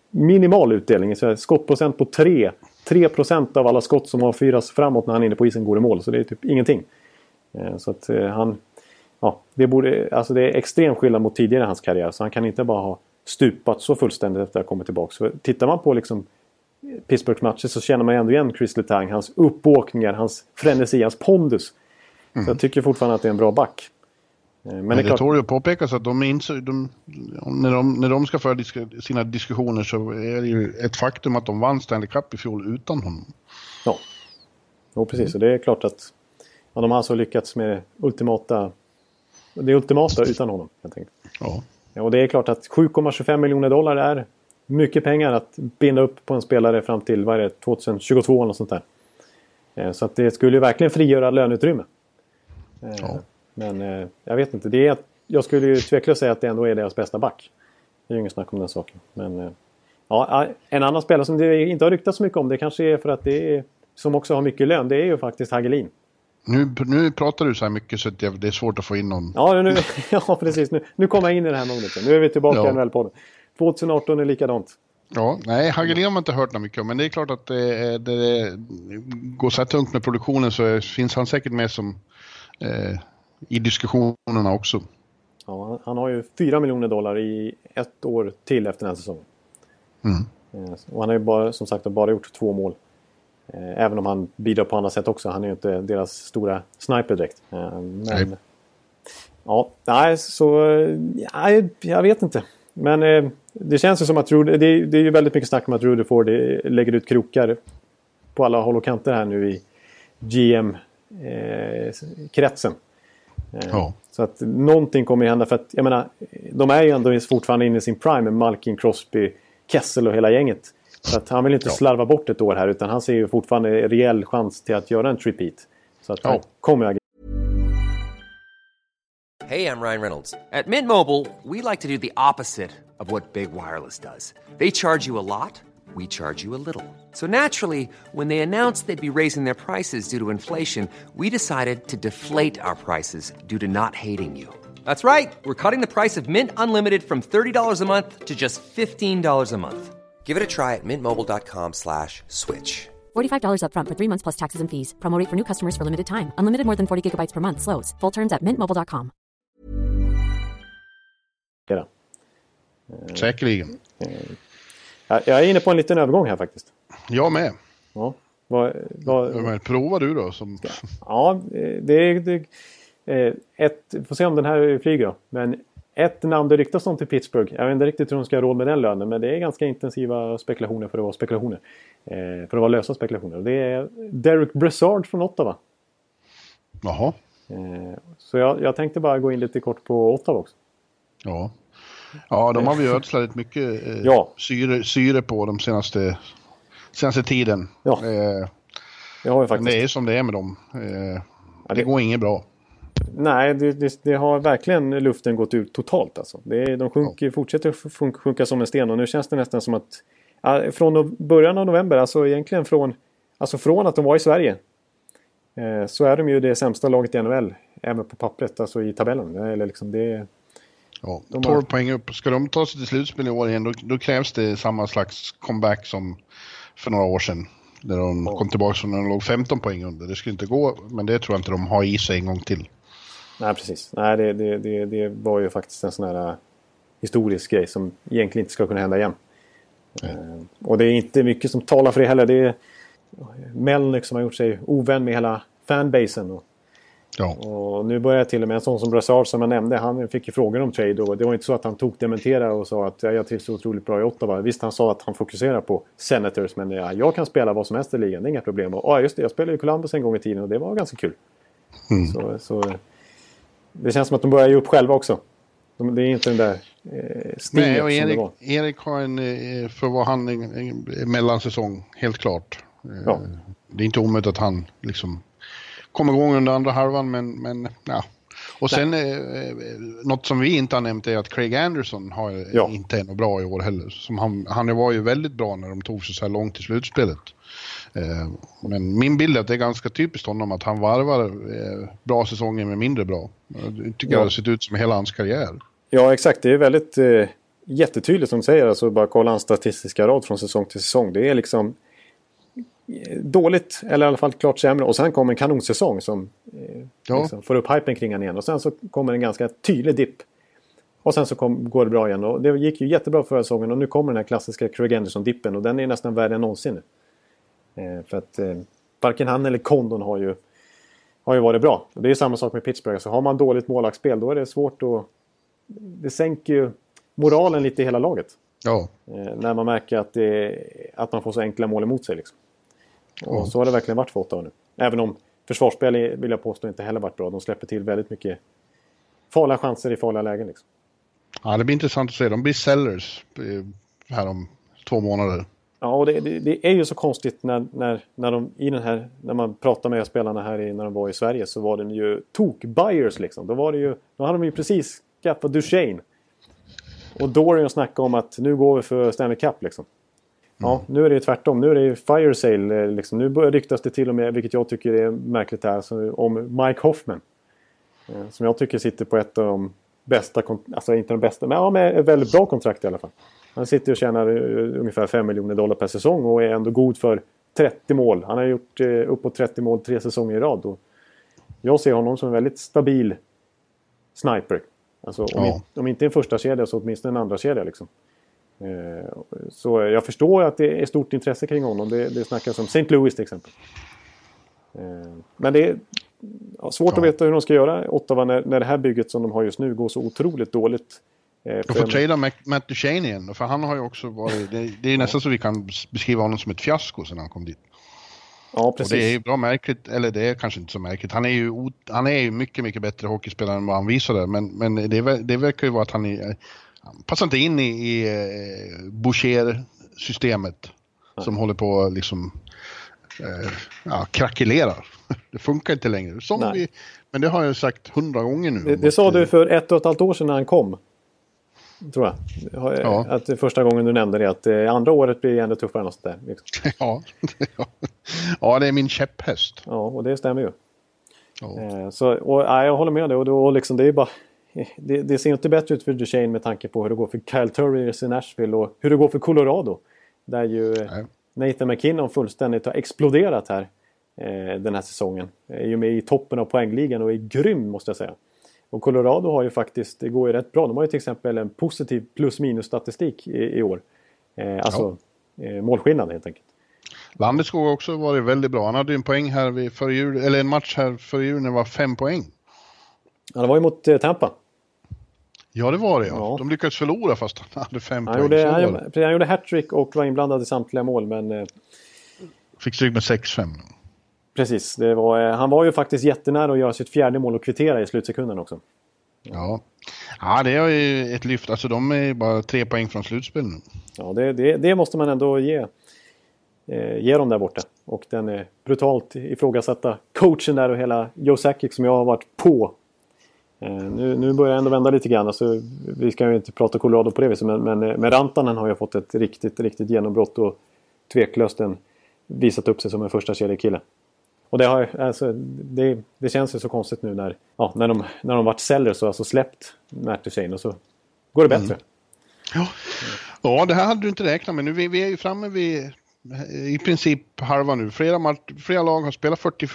minimal utdelning. Så skottprocent på 3. 3% av alla skott som har fyras framåt när han är inne på isen går i mål. Så det är typ ingenting. Eh, så att eh, han... Ja, det, borde, alltså det är extrem skillnad mot tidigare i hans karriär. Så han kan inte bara ha stupat så fullständigt efter att ha kommit tillbaka. Så tittar man på liksom Pittsburghs matcher så känner man ändå igen Chris Letang. Hans uppåkningar, hans frenesi, hans pondus. Mm. Så jag tycker fortfarande att det är en bra back. Eh, men, Men det, det tål ju att påpekas att de, inser, de, när, de, när de ska föra disk, sina diskussioner så är det ju ett faktum att de vann Stanley Cup i fjol utan honom. Ja, jo, precis. Och det är klart att ja, de har alltså lyckats med ultimata, det ultimata utan honom. Helt enkelt. Ja. Och det är klart att 7,25 miljoner dollar är mycket pengar att binda upp på en spelare fram till vad är det, 2022 eller något sånt där. Eh, så att det skulle ju verkligen frigöra löneutrymme. Eh, ja. Men eh, jag vet inte. Det är, jag skulle ju tveklöst säga att det ändå är deras bästa back. Det är ju inget snack om den saken. Men ja, en annan spelare som det inte har ryktats så mycket om, det kanske är för att det är, som också har mycket lön, det är ju faktiskt Hagelin. Nu, nu pratar du så här mycket så det är svårt att få in någon. Ja, nu, [LAUGHS] ja precis. Nu, nu kommer jag in i det här modet. Nu är vi tillbaka ja. i NHL-podden. 2018 är likadant. Ja, nej, Hagelin har man inte hört mycket om, men det är klart att det, det går så här tungt med produktionen så finns han säkert med som eh, i diskussionerna också. Ja, han har ju 4 miljoner dollar i ett år till efter den här säsongen. Mm. Eh, och han har ju bara, som sagt bara gjort två mål. Eh, även om han bidrar på andra sätt också. Han är ju inte deras stora sniper direkt. Eh, men, nej. Ja, nej, så... Ja, jag vet inte. Men det känns ju som att Rudy, det, det är ju väldigt mycket snack om att Rutherford lägger ut krokar på alla håll och kanter här nu i GM-kretsen. Eh, ja. Så att någonting kommer hända för att jag menar de är ju ändå fortfarande inne i sin prime med Malkin, Crosby, Kessel och hela gänget. Så att han vill inte ja. slarva bort ett år här utan han ser ju fortfarande rejäl chans till att göra en tripit. Så att ja. han kommer jag Hey, I'm Ryan Reynolds. At Mint Mobile, we like to do the opposite of what Big Wireless does. They charge you a lot, we charge you a little. So naturally, when they announced they'd be raising their prices due to inflation, we decided to deflate our prices due to not hating you. That's right. We're cutting the price of Mint Unlimited from $30 a month to just $15 a month. Give it a try at mintmobile.com slash switch. $45 upfront for three months plus taxes and fees. Promo for new customers for limited time. Unlimited more than 40 gigabytes per month. Slows. Full terms at mintmobile.com. Ja. Säkerligen. Jag är inne på en liten övergång här faktiskt. Jag med. Ja, vad, vad, Men prova du då. Som... ja det är... Det, eh, ett, får se om den här flyger då. Men ett namn det ryktas om till Pittsburgh. Jag vet inte riktigt hur de ska ha råd med den lönen. Men det är ganska intensiva spekulationer för att vara spekulationer. Eh, för att vara lösa spekulationer. Det är Derek Brassard från Ottawa. Jaha. Eh, så jag, jag tänkte bara gå in lite kort på Ottawa också. Ja. Ja, de har vi ödslat rätt mycket eh, Ja. syre, syre på de senaste, senaste tiden. Ja. Eh, Det har vi men faktiskt. det är som det är med dem. Eh, Ja, det det- går inget bra. Nej, det, det, det har verkligen luften gått ut totalt. Alltså. Det de sjunker, fortsätter sjunk, sjunka som en sten och nu känns det nästan som att ja, från början av november, alltså egentligen från, alltså från att de var i Sverige eh, så är de ju det sämsta laget i NHL. Även på pappret, alltså i tabellen. Eller liksom det, Ja, De 12 har- poäng upp. Ska de ta sig till slutspel i år igen då, då krävs det samma slags comeback som för några år sedan. När de kom tillbaka när de låg 15 poäng under. Det skulle inte gå, men det tror jag inte de har i sig en gång till. Nej, precis. Nej, det, det, det, det var ju faktiskt en sån här eh, historisk grej som egentligen inte ska kunna hända igen. Eh, och det är inte mycket som talar för det heller. Det är Melnick som har gjort sig ovän med hela fanbasen. Och, Ja, Och nu börjar till och med en sån som Brassard som jag nämnde. Han fick ju frågor om trade och det var inte så att han tog dementera och sa att ja, jag trivs otroligt bra i Ottawa. Visst, han sa att han fokuserar på Senators men ja, jag kan spela vad som helst i ligan. Det är inga problem. Och ja, just det, jag spelade i Columbus en gång i tiden och det var ganska kul. Så, så, det känns som att de börjar ge upp själva också. De, det är inte den där eh, Nej, och Erik. Erik har en, eh, för vad han, en, en mellansäsong, helt klart. Eh, Ja. Det är inte omöjligt att han liksom kommer igång under andra halvan, men, men ja. Och sen eh, eh, något som vi inte har nämnt är att Craig Anderson har eh, Ja. inte är något bra i år heller. Som han, han var ju väldigt bra när de tog sig så här långt i slutspelet. Eh, men min bild är att det är ganska typiskt honom att han varvar eh, bra säsonger med mindre bra. Jag tycker Ja. det har sett ut som hela hans karriär. Ja, exakt. Det är väldigt eh, jättetydligt som du säger. Alltså bara kolla hans statistiska rad från säsong till säsong. Det är liksom eh, dåligt, eller i alla fall klart sämre. Och sen kommer en kanonsäsong som eh, Ja. liksom får upp hypen kring han igen. Och sen så kommer en ganska tydlig dipp. Och sen så kom, går det bra igen. Och det gick ju jättebra förra säsongen. Och nu kommer den här klassiska Craig Anderson-dippen. Och den är nästan värre än någonsin för att eh, varken han eller Condon har ju, har ju varit bra. Och det är samma sak med Pittsburgh. Så har man dåligt målvaktsspel då är det svårt att det sänker ju moralen lite i hela laget. Ja, Eh, när man märker att, det, att man får så enkla mål emot sig. Liksom. Och Ja. så har det verkligen varit för Ottawa nu. Även om försvarsspel vill jag påstå inte heller varit bra. De släpper till väldigt mycket farliga chanser i farliga lägen. Liksom. Ja, det blir intressant att se. De blir sellers eh, här om två månader. Ja, och det, det, det är ju så konstigt när, när, när, de, i den här, när man pratar med spelarna här i, när de var i Sverige så var de ju tok-buyers liksom. Då, var det ju, då hade de ju precis skaffat Duchene. Och Dorian snackade om att nu går vi för Stanley Cup liksom. Ja, nu är det ju tvärtom. Nu är det ju fire sale. eh, Liksom. Nu börjar ryktas det till och med, vilket jag tycker är märkligt här, alltså, om Mike Hoffman. Eh, Som jag tycker sitter på ett av de bästa, alltså inte de bästa, men ja, med ett väldigt bra kontrakt i alla fall. Han sitter och tjänar eh, ungefär 5 miljoner dollar per säsong och är ändå god för 30 mål. Han har gjort eh, uppåt 30 mål tre säsonger i rad. Och jag ser honom som en väldigt stabil sniper. Alltså, om, Ja. inte, om inte en första kedja så åtminstone en andra kedja liksom. Eh, Så jag förstår att det är stort intresse kring honom. Det, det snackas om St. Louis till exempel. Eh, Men det är ja, svårt Ja. att veta hur de ska göra Ottawa när, när det här bygget som de har just nu går så otroligt dåligt. Eh, De för får trada Matt Duchene igen, för han har ju också varit... Det, det är nästan så vi kan beskriva honom som ett fiasko sedan han kom dit. Ja, Och precis. det är ju bra märkligt, eller det är kanske inte så märkligt. Han är ju, han är ju mycket, mycket bättre hockeyspelare än vad han visar där. Men, men det, det verkar ju vara att han, är, han passar inte in i, i eh, Boucher-systemet. Som håller på liksom eh, ja, krackelerar. [LAUGHS] Det funkar inte längre. Som vi, men det har jag sagt hundra gånger nu. Det, det sa du för ett och ett halvt år sedan när han kom. Tror jag. Ja. Att första gången du nämnde det, att andra året blir ännu tuffare. Och sånt där, liksom. [LAUGHS] ja. ja, det är min käpphäst. Ja, och det stämmer ju. Ja. Eh, så, och, ja, jag håller med dig. Och då, liksom, det, är bara, det, det, ser inte bättre ut för Duchene med tanke på hur det går för Kyle Turriers i Nashville och hur det går för Colorado. Där ju Nej. Nathan McKinnon fullständigt har exploderat här eh, den här säsongen. Är ju med i toppen av poängligan och är grym måste jag säga. Och Colorado har ju faktiskt, det går ju rätt bra. De har ju till exempel en positiv plus minus statistik i, i år. Eh, alltså ja. eh, målskillnad helt enkelt. Landeskog har också varit väldigt bra. Han hade ju en poäng här vid före jul, eller en match här före jul när det var fem poäng. Ja, det var ju mot eh, Tampa. Ja, det var det ja. ja. De lyckades förlora fast han hade fem han poäng. Gjorde, han, gjorde, han gjorde hattrick och var inblandad i samtliga mål, men... Eh, Fick stryk med 6-5. Precis, var, eh, han var ju faktiskt jättenära att göra sitt fjärde mål och kvittera i slutsekunden också. Ja, ja det är ju ett lyft. Alltså de är bara tre poäng från slutspel nu. Ja, det, det, det måste man ändå ge, eh, ge dem där borta. Och den är brutalt ifrågasatta coachen där och hela Joe Sakic som jag har varit på. Eh, nu, nu börjar jag ändå vända lite grann. Alltså, vi ska ju inte prata Colorado på det viset men, men, eh, men Rantanen har ju fått ett riktigt, riktigt genombrott och tveklöst en, visat upp sig som en första kedjekille. Och det, har, alltså, det, det, känns ju så konstigt nu när, ja, när, de, när de varit sellers och alltså släppt Matt Duchene och så går det bättre. Mm. Ja. ja, det här hade du inte räknat med. Nu, vi, vi är ju framme vid i princip halva nu. Flera, flera lag har spelat 40,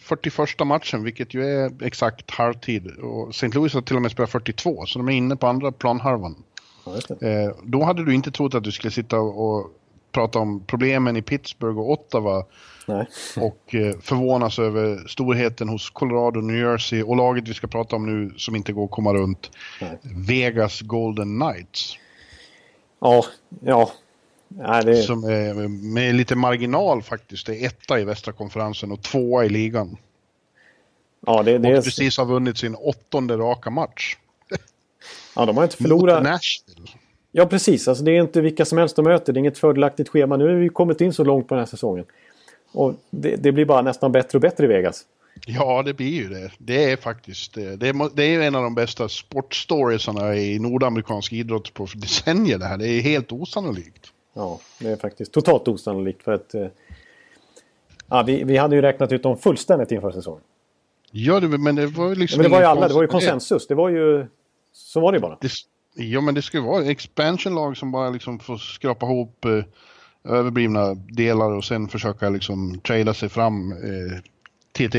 41 matchen, vilket ju är exakt halvtid. Och St. Louis har till och med spelat 42, så de är inne på andra planhalvan. Ja, eh, då hade du inte trott att du skulle sitta och prata om problemen i Pittsburgh och Ottawa Nej. Och eh, förvånas över storheten hos Colorado, New Jersey och laget vi ska prata om nu som inte går att komma runt. Nej. Vegas Golden Knights. Ja, ja. Nej, det... Som är med lite marginal faktiskt. Det är etta i västra konferensen och tvåa i ligan. Ja, det, det och precis har vunnit sin åttonde raka match. Ja, de har inte förlorat. Mot Nashville. Ja, precis. Alltså, det är inte vilka som helst de möter. Det är inget fördelaktigt schema. Nu har vi kommit in så långt på den här säsongen. Och det, det, blir bara nästan bättre och bättre i Vegas. Ja, det blir ju det. Det är faktiskt det. Är, det är en av de bästa sportstoriesarna i nordamerikansk idrott på decennier det här. Det är helt osannolikt. Ja, det är faktiskt totalt osannolikt för att... Eh, ja, vi, vi hade ju räknat ut dem fullständigt inför säsongen. Ja, det, men det var ju liksom... Ja, men det var ju alla, det var ju konsensus. Det var ju... Så var det ju bara. Det, ja, men det ska vara expansion-lag som bara liksom får skrapa ihop eh, överblivna delar och sen försöka liksom trada sig fram eh, till ett,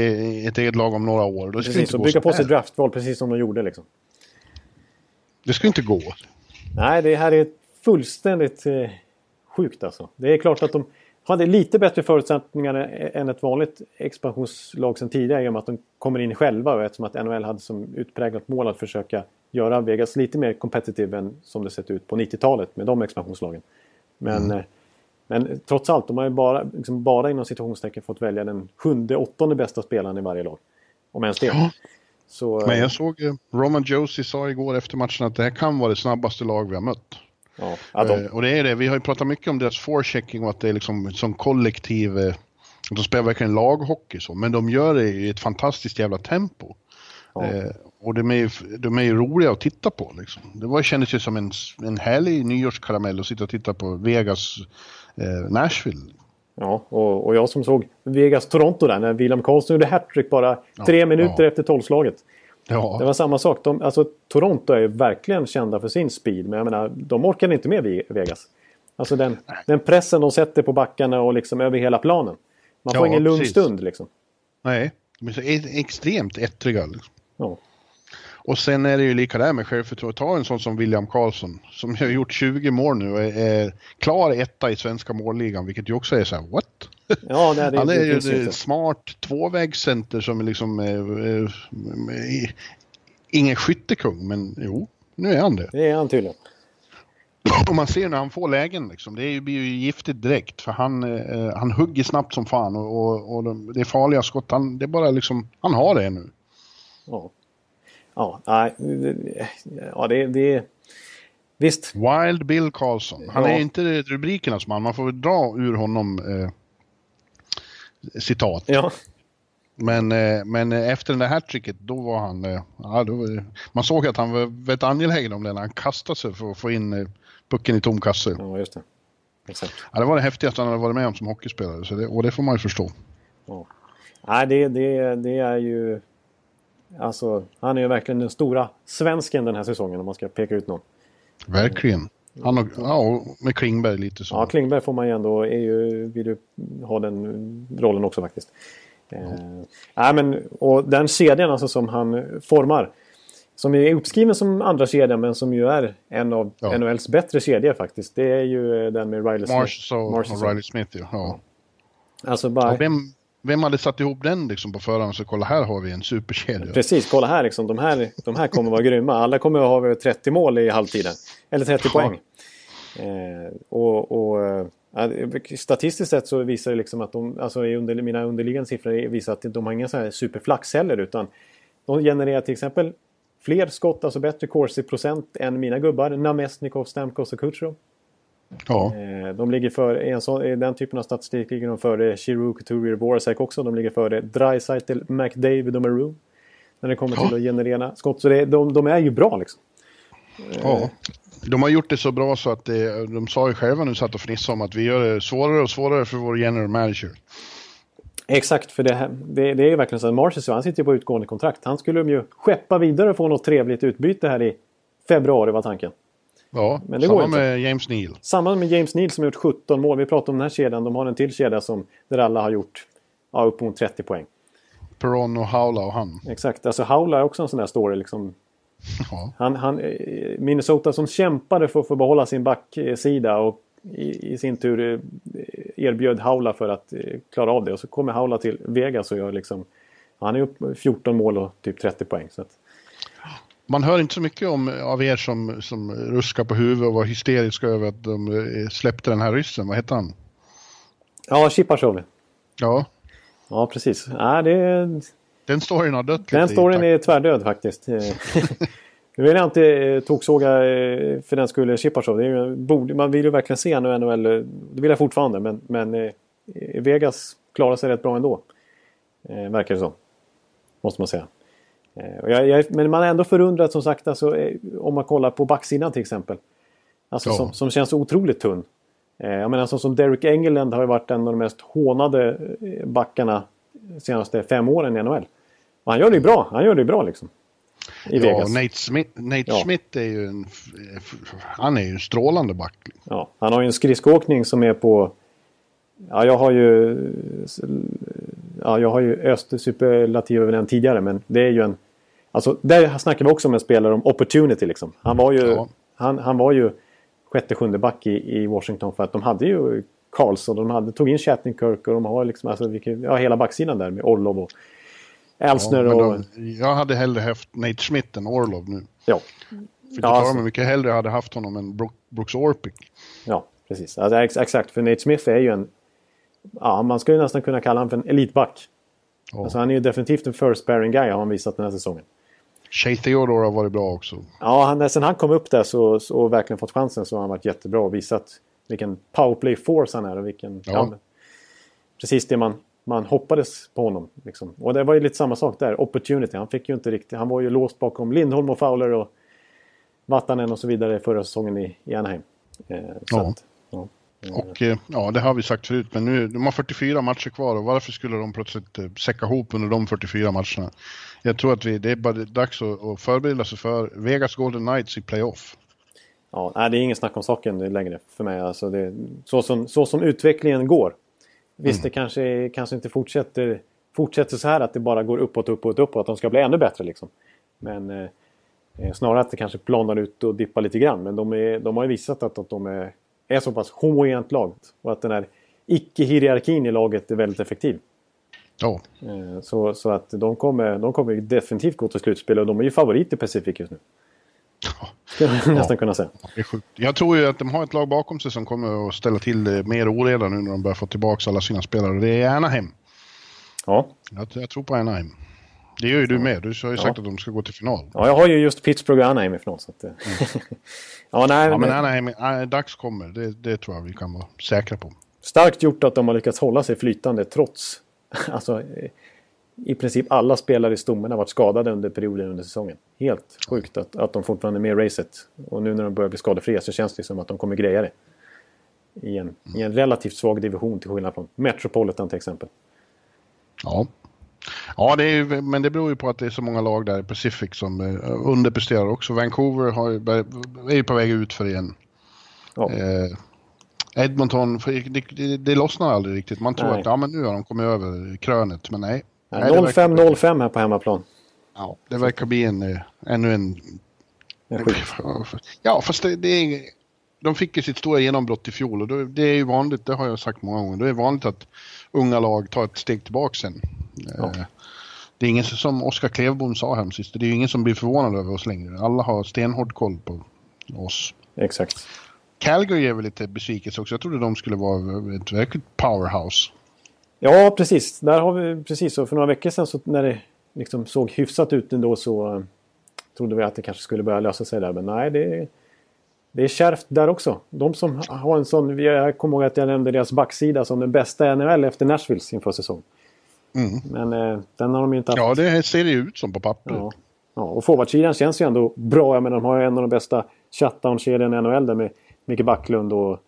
ett eget lag om några år. Då precis, och bygga på sig draftval precis som de gjorde liksom. Det ska inte gå. Nej, det här är fullständigt eh, sjukt alltså. Det är klart att de hade lite bättre förutsättningar än ett vanligt expansionslag sedan tidigare i och med att de kommer in själva och eftersom att NHL hade som utpräglat mål att försöka göra Vegas lite mer competitive än som det sett ut på 90-talet med de expansionslagen. Men mm. Eh, men trots allt, de har ju bara, liksom bara inom situationstecken fått välja den sjunde, åttonde bästa spelaren i varje lag. Om ens det. Ja. Så, Men jag såg eh, Roman Josie sa igår efter matchen att det här kan vara det snabbaste lag vi har mött. Ja, ja, de... eh, och det är det. Vi har ju pratat mycket om deras forechecking och att det är liksom som kollektiv. Eh, de spelar verkligen laghockey så, men de gör det i ett fantastiskt jävla tempo. Ja. Eh, och de är, ju, de är ju roliga att titta på. Liksom. Det var, kändes ju som en, en härlig nyårskaramell att sitta och titta på Vegas eh, Nashville. Ja, och, och jag som såg Vegas-Toronto där när William Karlsson gjorde hattrick bara ja, tre minuter ja. efter tolvslaget. Ja. Det var samma sak. De, alltså, Toronto är ju verkligen kända för sin speed, men jag menar, de orkade inte med Vegas. Alltså den, den pressen de sätter på backarna och liksom över hela planen. Man får ja, ingen lugn stund liksom. Nej, de är så e- extremt ettriga. Liksom. Ja. Och sen är det ju lika där med självförtroende. Ta en sån som William Karlsson som har gjort 20 mål nu och är klar etta i svenska målligan, vilket ju också är så här, what? [LAUGHS] Ja, det är, Han är ju smart tvåvägscenter som är liksom är, är, ingen skyttekung, men jo, nu är han det. Det är han tydligen. [LAUGHS] Och man ser när han får lägen liksom, det blir ju giftigt direkt för han, eh, han hugger snabbt som fan och, och, och det är farliga skott. Han, det är bara liksom, han har det nu. Ja. Ja, nej. Ja, det, det... Visst. Wild Bill Karlsson. Han ja. är inte rubrikernas man. Man får väl dra ur honom eh, citat. Ja. Men, eh, men efter det där hattricket, då var han... eh, Ja, då, man såg att han var väldigt angelägen om det när han kastade sig för att få in eh, pucken i tom kasse. ja, just det. Exakt. Ja, det var det häftigaste han hade varit med om som hockeyspelare, så det, och det får man ju förstå. Ja. Nej, det, det, det är ju... Alltså, han är ju verkligen den stora svensken den här säsongen om man ska peka ut någon. Verkligen. Han och, ja, med Klingberg lite så. Ja, Klingberg får man ju ändå, är ju, vill ju ha den rollen också faktiskt. Eh, nej, men, och den kedjan alltså som han formar. Som är uppskriven som andra kedjan men som ju är en av Ja. NHLs bättre kedjor faktiskt. Det är ju eh, den med Riley Smith. Mars och, Riley Smith ja. ja. Alltså bara, ja vem, vem hade satt ihop den liksom på förhand? Så kolla här har vi en superkedja. Precis, kolla här liksom. De här, de här kommer vara grymma. Alla kommer att ha över 30 mål i halvtiden. Eller 30 Ja. poäng. Eh, och, och, eh, statistiskt sett så visar det liksom att de, alltså under, mina underliggande siffror visar att de har inga så här superflax heller. Utan de genererar till exempel fler skott, alltså bättre corsi-procent än mina gubbar. Namestnikov, Stamkos och Kutjerov. Ja. Eh, De ligger för, i, sån, i den typen av statistik ligger de före Giroux, Couturier, Voracek också. De ligger före Dreisaitl, McDavid och Maroon. När det kommer till Ja. att generera skott. Så det, de, de är ju bra liksom. ja. De har gjort det så bra så att det, de sa ju själva nu satt och fnissade om att vi gör det svårare och svårare för vår general manager. Exakt, för det, här, det, det är ju verkligen så att Marchessault, han sitter ju på utgående kontrakt. Han skulle de ju skeppa vidare och få något trevligt utbyte här i februari var tanken. Ja, Men det samma går inte. med James Neal. Samma med James Neal som har gjort 17 mål. Vi pratar om den här kedjan. De har en till kedja som, där alla har gjort ja, upp mot 30 poäng. Peron och Haula och han. Exakt, alltså Haula är också en sån där story. Liksom. Ja. Han, han, eh, Minnesota som kämpade för att få behålla sin backsida och i, i sin tur eh, erbjöd Haula för att eh, klara av det. Och så kommer Haula till Vegas och gör liksom... Han är upp 14 mål och typ 30 poäng. Så att, Man hör inte så mycket om, av er som, som ruskar på huvudet och var hysteriska över att de släppte den här ryssen. Vad hette han? ja, Chipachov. Ja, Ja, precis. Ja, det, den storyn har dött den storyn är tvärdöd faktiskt. [LAUGHS] Nu vill jag inte eh, toksåga eh, för den skulle Chipachov. Man vill ju verkligen se nu NHL. eh, Det vill jag fortfarande. Men, men Vegas klarar sig rätt bra ändå. Verkar det som. Måste man säga. Jag, jag, men man är ändå förundrad som sagt alltså, om man kollar på backsidan till exempel. Alltså Ja. som, som känns otroligt tunn. Jag menar som, som Derek Engeland har ju varit en av de mest hånade backarna de senaste fem åren i NHL. Och han gör det ju bra. Han gör det bra liksom. I Ja, Vegas. Nate Smith, Nate Ja. Smith är ju en, han är ju en strålande back. Ja, han har ju en skridskoåkning som är på... Ja, jag har ju... Ja, jag har ju öst superlativ över den tidigare, men det är ju en... Alltså, där snackar vi också om en spelare om opportunity liksom. Han var ju, Ja. han, han var ju sjätte, sjunde back i, i Washington för att de hade ju Karlsson, de hade, tog in Shattenkirk och de har liksom, alltså, vilket, ja, hela backsidan där med Orlov och Elsner Ja, och... jag hade hellre haft Nate Smith än Orlov nu. Ja, För Ja, ja, alltså- mig mycket hellre hade haft honom än Brook, Brooks Orpik. Ja, precis. Alltså, ex exakt, för Nate Smith är ju en... Ja, man skulle nästan kunna kalla honom för en elitback. Ja. Alltså, han är ju definitivt en first pairing guy har han visat den här säsongen. Shea Theodore har varit bra också. Ja, han, sen han kom upp där så, så, och verkligen fått chansen så har han varit jättebra och visat vilken powerplay force han är och vilken... Ja. men precis det man, man hoppades på honom. Liksom. Och det var ju lite samma sak där, opportunity. Han fick ju inte riktigt... Han var ju låst bakom Lindholm och Fowler och Vatanen och så vidare förra säsongen i, i Anaheim. Eh, Ja. Att, ja. Och eh, ja, det har vi sagt förut, men nu, de har 44 matcher kvar och varför skulle de plötsligt eh, säcka ihop under de 44 matcherna? Jag tror att vi, det är bara dags att, att förbereda sig för Vegas Golden Knights i playoff. Ja, nej, det är ingen snack om saken längre för mig. Alltså det, så, som, så som utvecklingen går. Visst, det kanske, kanske inte fortsätter, fortsätter så här att det bara går uppåt, uppåt, uppåt. Att de ska bli ännu bättre liksom. Men eh, eh, snarare att det kanske planar ut och dippar lite grann. Men de, är, de har ju visat att, att de är, är så pass homogent lag. Och att den här icke-hierarkin i laget är väldigt effektiv. Ja, Eh, så, så att de kommer, de kommer definitivt gå till slutspel och de är ju favorit i Pacific just nu. Skulle jag nästan kunna säga. det är sjukt. Jag tror ju att de har ett lag bakom sig som kommer att ställa till det mer oreda nu när de börjar få tillbaka alla sina spelare. Det är Anaheim. Ja. Jag, jag tror på Anaheim. Det gör ju du med. Du har ju sagt att de ska gå till final. Ja, jag har ju just Pittsburgh och Anaheim i final. Så att, eh, [LAUGHS] ja, nej, Mm. Ja, men Anaheim, äh, dags kommer. Det, det tror jag vi kan vara säkra på. Starkt gjort att de har lyckats hålla sig flytande trots [LAUGHS] alltså, eh, i princip alla spelare i stommen har varit skadade under perioden under säsongen. Helt sjukt att, att de fortfarande är med i racet. Och nu när de börjar bli skadefria så känns det som att de kommer greja det. I en, I en relativt svag division till skillnad från Metropolitan till exempel. Ja. Ja, det är, men det beror ju på att det är så många lag där i Pacific som eh, underpresterar också. Vancouver har är ju på väg ut för igen. Ja. Eh, Edmonton, det, det, det lossnar aldrig riktigt. Man tror nej. att ja, men nu har de kommit över krönet, men nej. Nej 05-05 här på hemmaplan. Ja, det verkar bli en, eh, ännu en... Ja, fast det, det är... De fick ju sitt stora genombrott i fjol och det är ju vanligt, det har jag sagt många gånger, det är vanligt att unga lag tar ett steg tillbaka sen. Ja. Eh, det är ingen som Oskar Klevbom sa här sist, det är ingen som blir förvånad över oss längre. Alla har stenhård koll på oss. Exakt. Calgary är väl lite besvikelse också. Jag trodde de skulle vara ett verkligt powerhouse. Ja, precis. Där har vi precis. Och för några veckor sedan så när det liksom såg hyfsat ut ändå så uh, trodde vi att det kanske skulle börja lösa sig där. Men nej, det, det är kärvt där också. De som har en sån... Jag kommer ihåg att jag nämnde deras backsida som den bästa NHL efter Nashvilles inför säsong. Mm. Men uh, den har de inte haft. Ja, det ser det ut som på papper. Ja. ja och forwardsidan känns ju ändå bra. Jag menar, de har ju en av de bästa shutdown-kedjorna i NHL där med Micke Backlund och,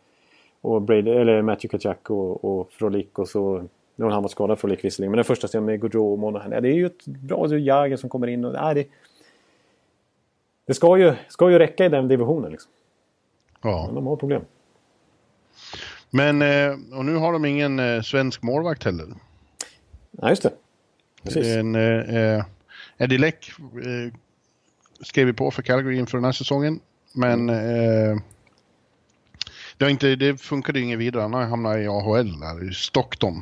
och Brady, eller Matthew Kachak och, och Frolik och så... Nu har han varit skadad Frolik visserligen. Men den första serien med Gaudreau och Monahan. Det är ju ett bra... Jagr som kommer in och... Nej, det, det ska ju, ska ju räcka i den divisionen liksom. Ja. Men de har problem. Men, eh, och nu har de ingen eh, svensk målvakt heller. Nej, just det. Precis. En, eh, Eddie Leck eh, skrev vi på för Calgary inför den här säsongen. Men eh, det, inte, det funkade ju inget vidare. Han hamnade i AHL där, i Stockton.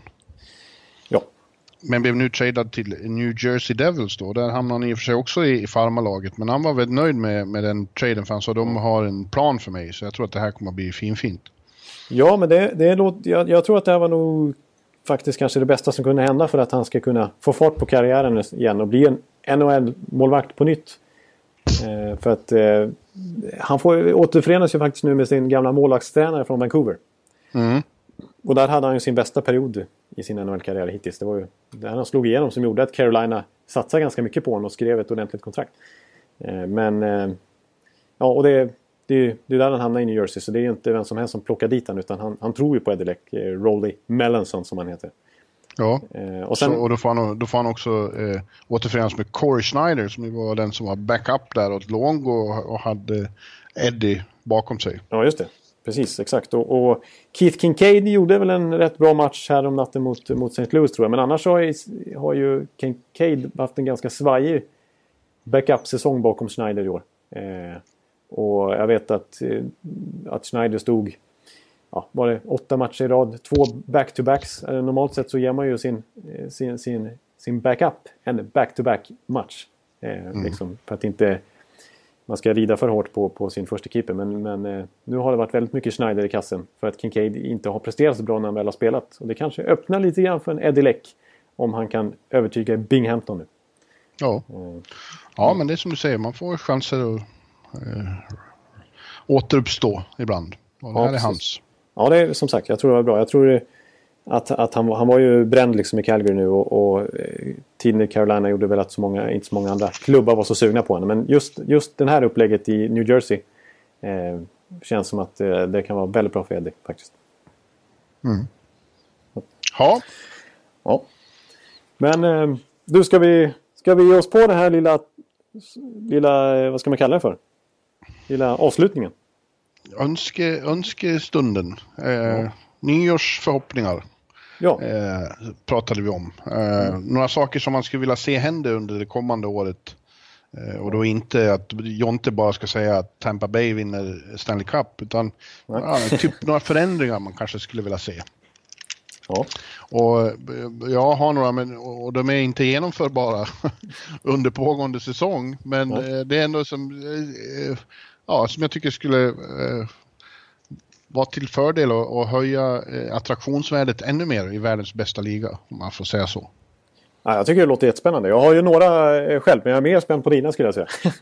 Men blev nu tradad till New Jersey Devils då. Där hamnade han i och för sig också i, i farmalaget. Men han var väldigt nöjd med, med den traden för han sa de har en plan för mig. Så jag tror att det här kommer att bli finfint. Ja, men det, det låter, jag, jag tror att det här var nog faktiskt kanske det bästa som kunde hända för att han ska kunna få fart på karriären igen och bli en NHL-målvakt på nytt. Eh, för att eh, han får, återförenas ju faktiskt nu med sin gamla målvaktstränare från Vancouver. Mm. Och där hade han ju sin bästa period i sin NHL-karriär hittills. Det var ju där han slog igenom som gjorde att Carolina satsade ganska mycket på honom och skrev ett ordentligt kontrakt. Eh, men... Eh, ja, och det, det, det är där han hamnar i New Jersey. Så det är inte vem som helst som plockar dit honom. Utan han, han tror ju på Edelec, eh, Rolly Mellanson som han heter. Ja, eh, och, sen, så, och då, får han, då får han också eh, återförenas med Corey Schneider som var den som var backup där åt Longo och, och hade Eddie bakom sig. Ja, just det. Precis, exakt. Och, och, Keith Kincaid gjorde väl en rätt bra match här om natten mot, mot St. Louis tror jag. Men annars har, har ju Kincaid haft en ganska svajig backup-säsong bakom Schneider i år. Eh, och jag vet att, eh, att Schneider stod ja, var det åtta matcher i rad, två back-to-backs. Eh, normalt sett så ger man ju sin, eh, sin, sin, sin backup en back-to-back-match. Eh, mm. liksom, för att inte man ska rida för hårt på, på sin första keeper. Men, men eh, nu har det varit väldigt mycket Schneider i kassen för att Kincaid inte har presterat så bra när han väl har spelat. Och det kanske öppnar lite grann för en Eddie Leck om han kan övertyga Binghamton nu. Ja. Mm. ja, men det är som du säger, man får chanser att äh, återuppstå ibland. Och det ja, här är hans. Ja, det är som sagt, jag tror det var bra. Jag tror att, att han, han var ju bränd liksom i Calgary nu och, och eh, tiden i Carolina gjorde väl att så många, inte så många andra klubbar var så sugna på honom. Men just, just det här upplägget i New Jersey eh, känns som att eh, det kan vara väldigt bra för Eddie faktiskt. Mm. Ja. Ja. Men eh, du, ska vi, ska vi ge oss på den här lilla, lilla, eh, vad ska man kalla det för? Lilla avslutningen önske, önskestunden. Eh, ja. Nyårsförhoppningar. Ja. Eh, pratade vi om. Eh, mm. Några saker som man skulle vilja se hända under det kommande året. Eh, och då inte att Jonte bara ska säga att Tampa Bay vinner Stanley Cup. Utan ja, typ [LAUGHS] några förändringar man kanske skulle vilja se. Ja. Och eh, jag har några, men, och de är inte genomförbara [LAUGHS] under pågående säsong. Men ja. det är ändå som ja, som jag tycker skulle eh, vara till fördel och, och höja eh, attraktionsvärdet ännu mer i världens bästa liga, om man får säga så. Ja, jag tycker det låter jättespännande. Jag har ju några eh, själv, men jag är mer spänd på dina skulle jag säga. [LAUGHS]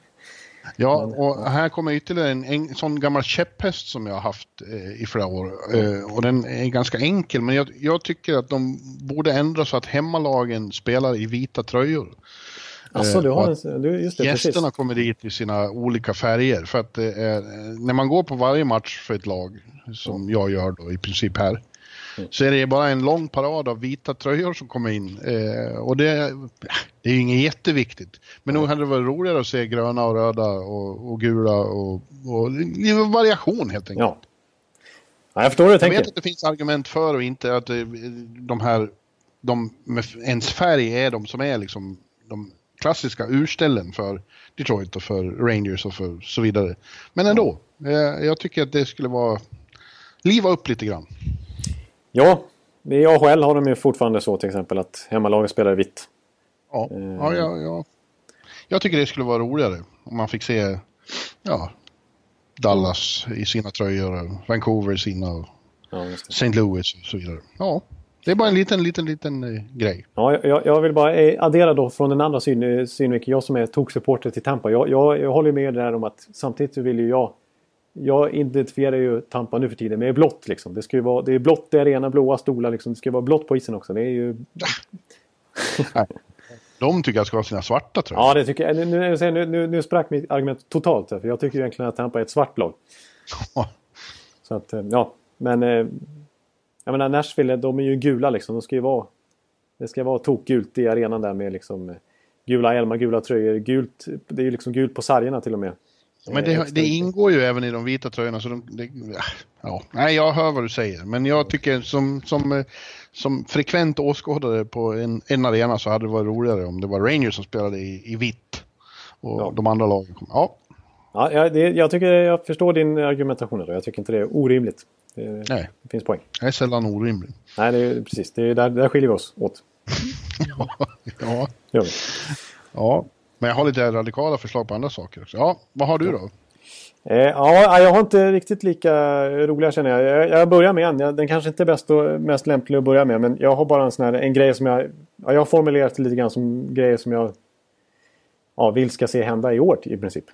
Ja, och här kommer ytterligare en, en sån gammal käpphäst som jag har haft eh, i flera år. Eh, och den är ganska enkel, men jag, jag, tycker att de borde ändra så att hemmalagen spelar i vita tröjor. Alltså, du har en, du, just det, gästerna precis. kommer dit i sina olika färger. För att det är, när man går på varje match för ett lag, som jag gör då i princip här, så är det bara en lång parad av vita tröjor som kommer in. Eh, och det, det är ju inget jätteviktigt. Men nog hade det varit roligare att se gröna och röda och, och gula och, och variation helt enkelt. Ja. ja. Jag förstår hur du Jag tänker. vet att det finns argument för och inte att eh, de här, de med ens färg är de som är liksom de klassiska urställen för Detroit och för Rangers och för så vidare. Men ändå, eh, jag tycker att det skulle vara liva upp lite grann. Ja, i AHL har de ju fortfarande så till exempel att hemmalaget spelar vitt. Ja, ja, ja, ja. Jag tycker det skulle vara roligare om man fick se ja, Dallas i sina tröjor Vancouver i sina och Ja. St. Louis och så vidare. Ja, det är bara en liten, liten, liten eh, grej. Ja, jag, jag vill bara eh, addera då från den andra syn, synvinkeln. Jag som är toksupporter till Tampa. Jag, jag, jag håller med där om att samtidigt vill ju jag... Jag identifierar ju Tampa nu för tiden med blått liksom. Det, ska ju vara, det är blått i arenan, blåa stolar liksom. Det ska vara blått på isen också. Det är ju... De tycker jag ska ha sina svarta tröjor. Ja, det tycker jag. Nu, nu, nu, nu, nu sprack mitt argument totalt. För jag tycker egentligen att Tampa är ett svart lag. [LAUGHS] Så att, eh, ja. Men... eh, Jag menar Nashville, de är ju gula liksom. De ska ju vara... Det ska vara tokgult i arenan där med liksom... eh, Gula hjälmar, gula tröjor. Gult, det är ju liksom gult på sargerna till och med. Men det, det ingår ju även i de vita tröjorna. Så de, det, ja. Nej, jag hör vad du säger. Men jag tycker som, som, eh, som frekvent åskådare på en, en arena så hade det varit roligare om det var Rangers som spelade i, i vitt. Och Ja. de andra lagen kom. Ja, Ja, jag, det, jag, tycker, jag förstår din argumentation. Då. Jag tycker inte det är orimligt. Det, nej. det finns poäng. Det är sällan orimligt. Nej, det är, precis. Det är där, där skiljer vi oss åt. [LAUGHS] Ja, Gör vi. ja. Men jag har lite radikala förslag på andra saker också. Ja, vad har du då? Eh, ja, jag har inte riktigt lika roliga känner jag. Jag, jag börjar med en. Jag, den kanske inte är bäst och mest lämplig att börja med. Men jag har bara en sån här en grej som jag... Ja, jag har formulerat det lite grann som grejer som jag ja, vill ska se hända i år i princip.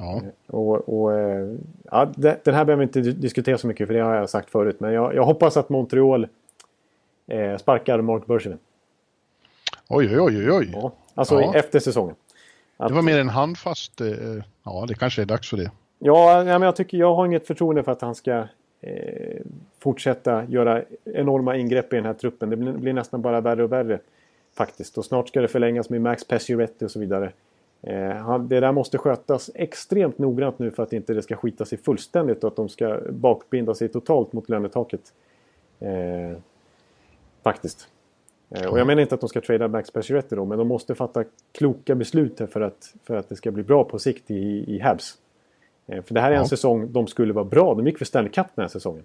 Ja, Och, och, eh, ja, den här behöver vi inte di- diskutera så mycket för det har jag sagt förut. Men jag, jag hoppas att Montreal eh, sparkar Mark Bergevin. oj, oj, oj, oj. Ja, alltså Ja. efter säsongen. Det var mer en handfast... Eh, ja, det kanske är dags för det. Ja, men jag, tycker, jag har inget förtroende för att han ska eh, fortsätta göra enorma ingrepp i den här truppen. Det blir, blir nästan bara värre och värre faktiskt. Och snart ska det förlängas med Max Pacioretty och så vidare. Eh, det där måste skötas extremt noggrant nu för att inte det ska skita sig fullständigt och att de ska bakbinda sig totalt mot lönetaket. Eh, faktiskt. Eh, och jag menar inte att de ska trada Max Pacioretty då, men de måste fatta kloka beslut här för att, för att det ska bli bra på sikt i, i Habs. Eh, För det här är en Ja. säsong de skulle vara bra. De gick för Stanley Cup den här säsongen.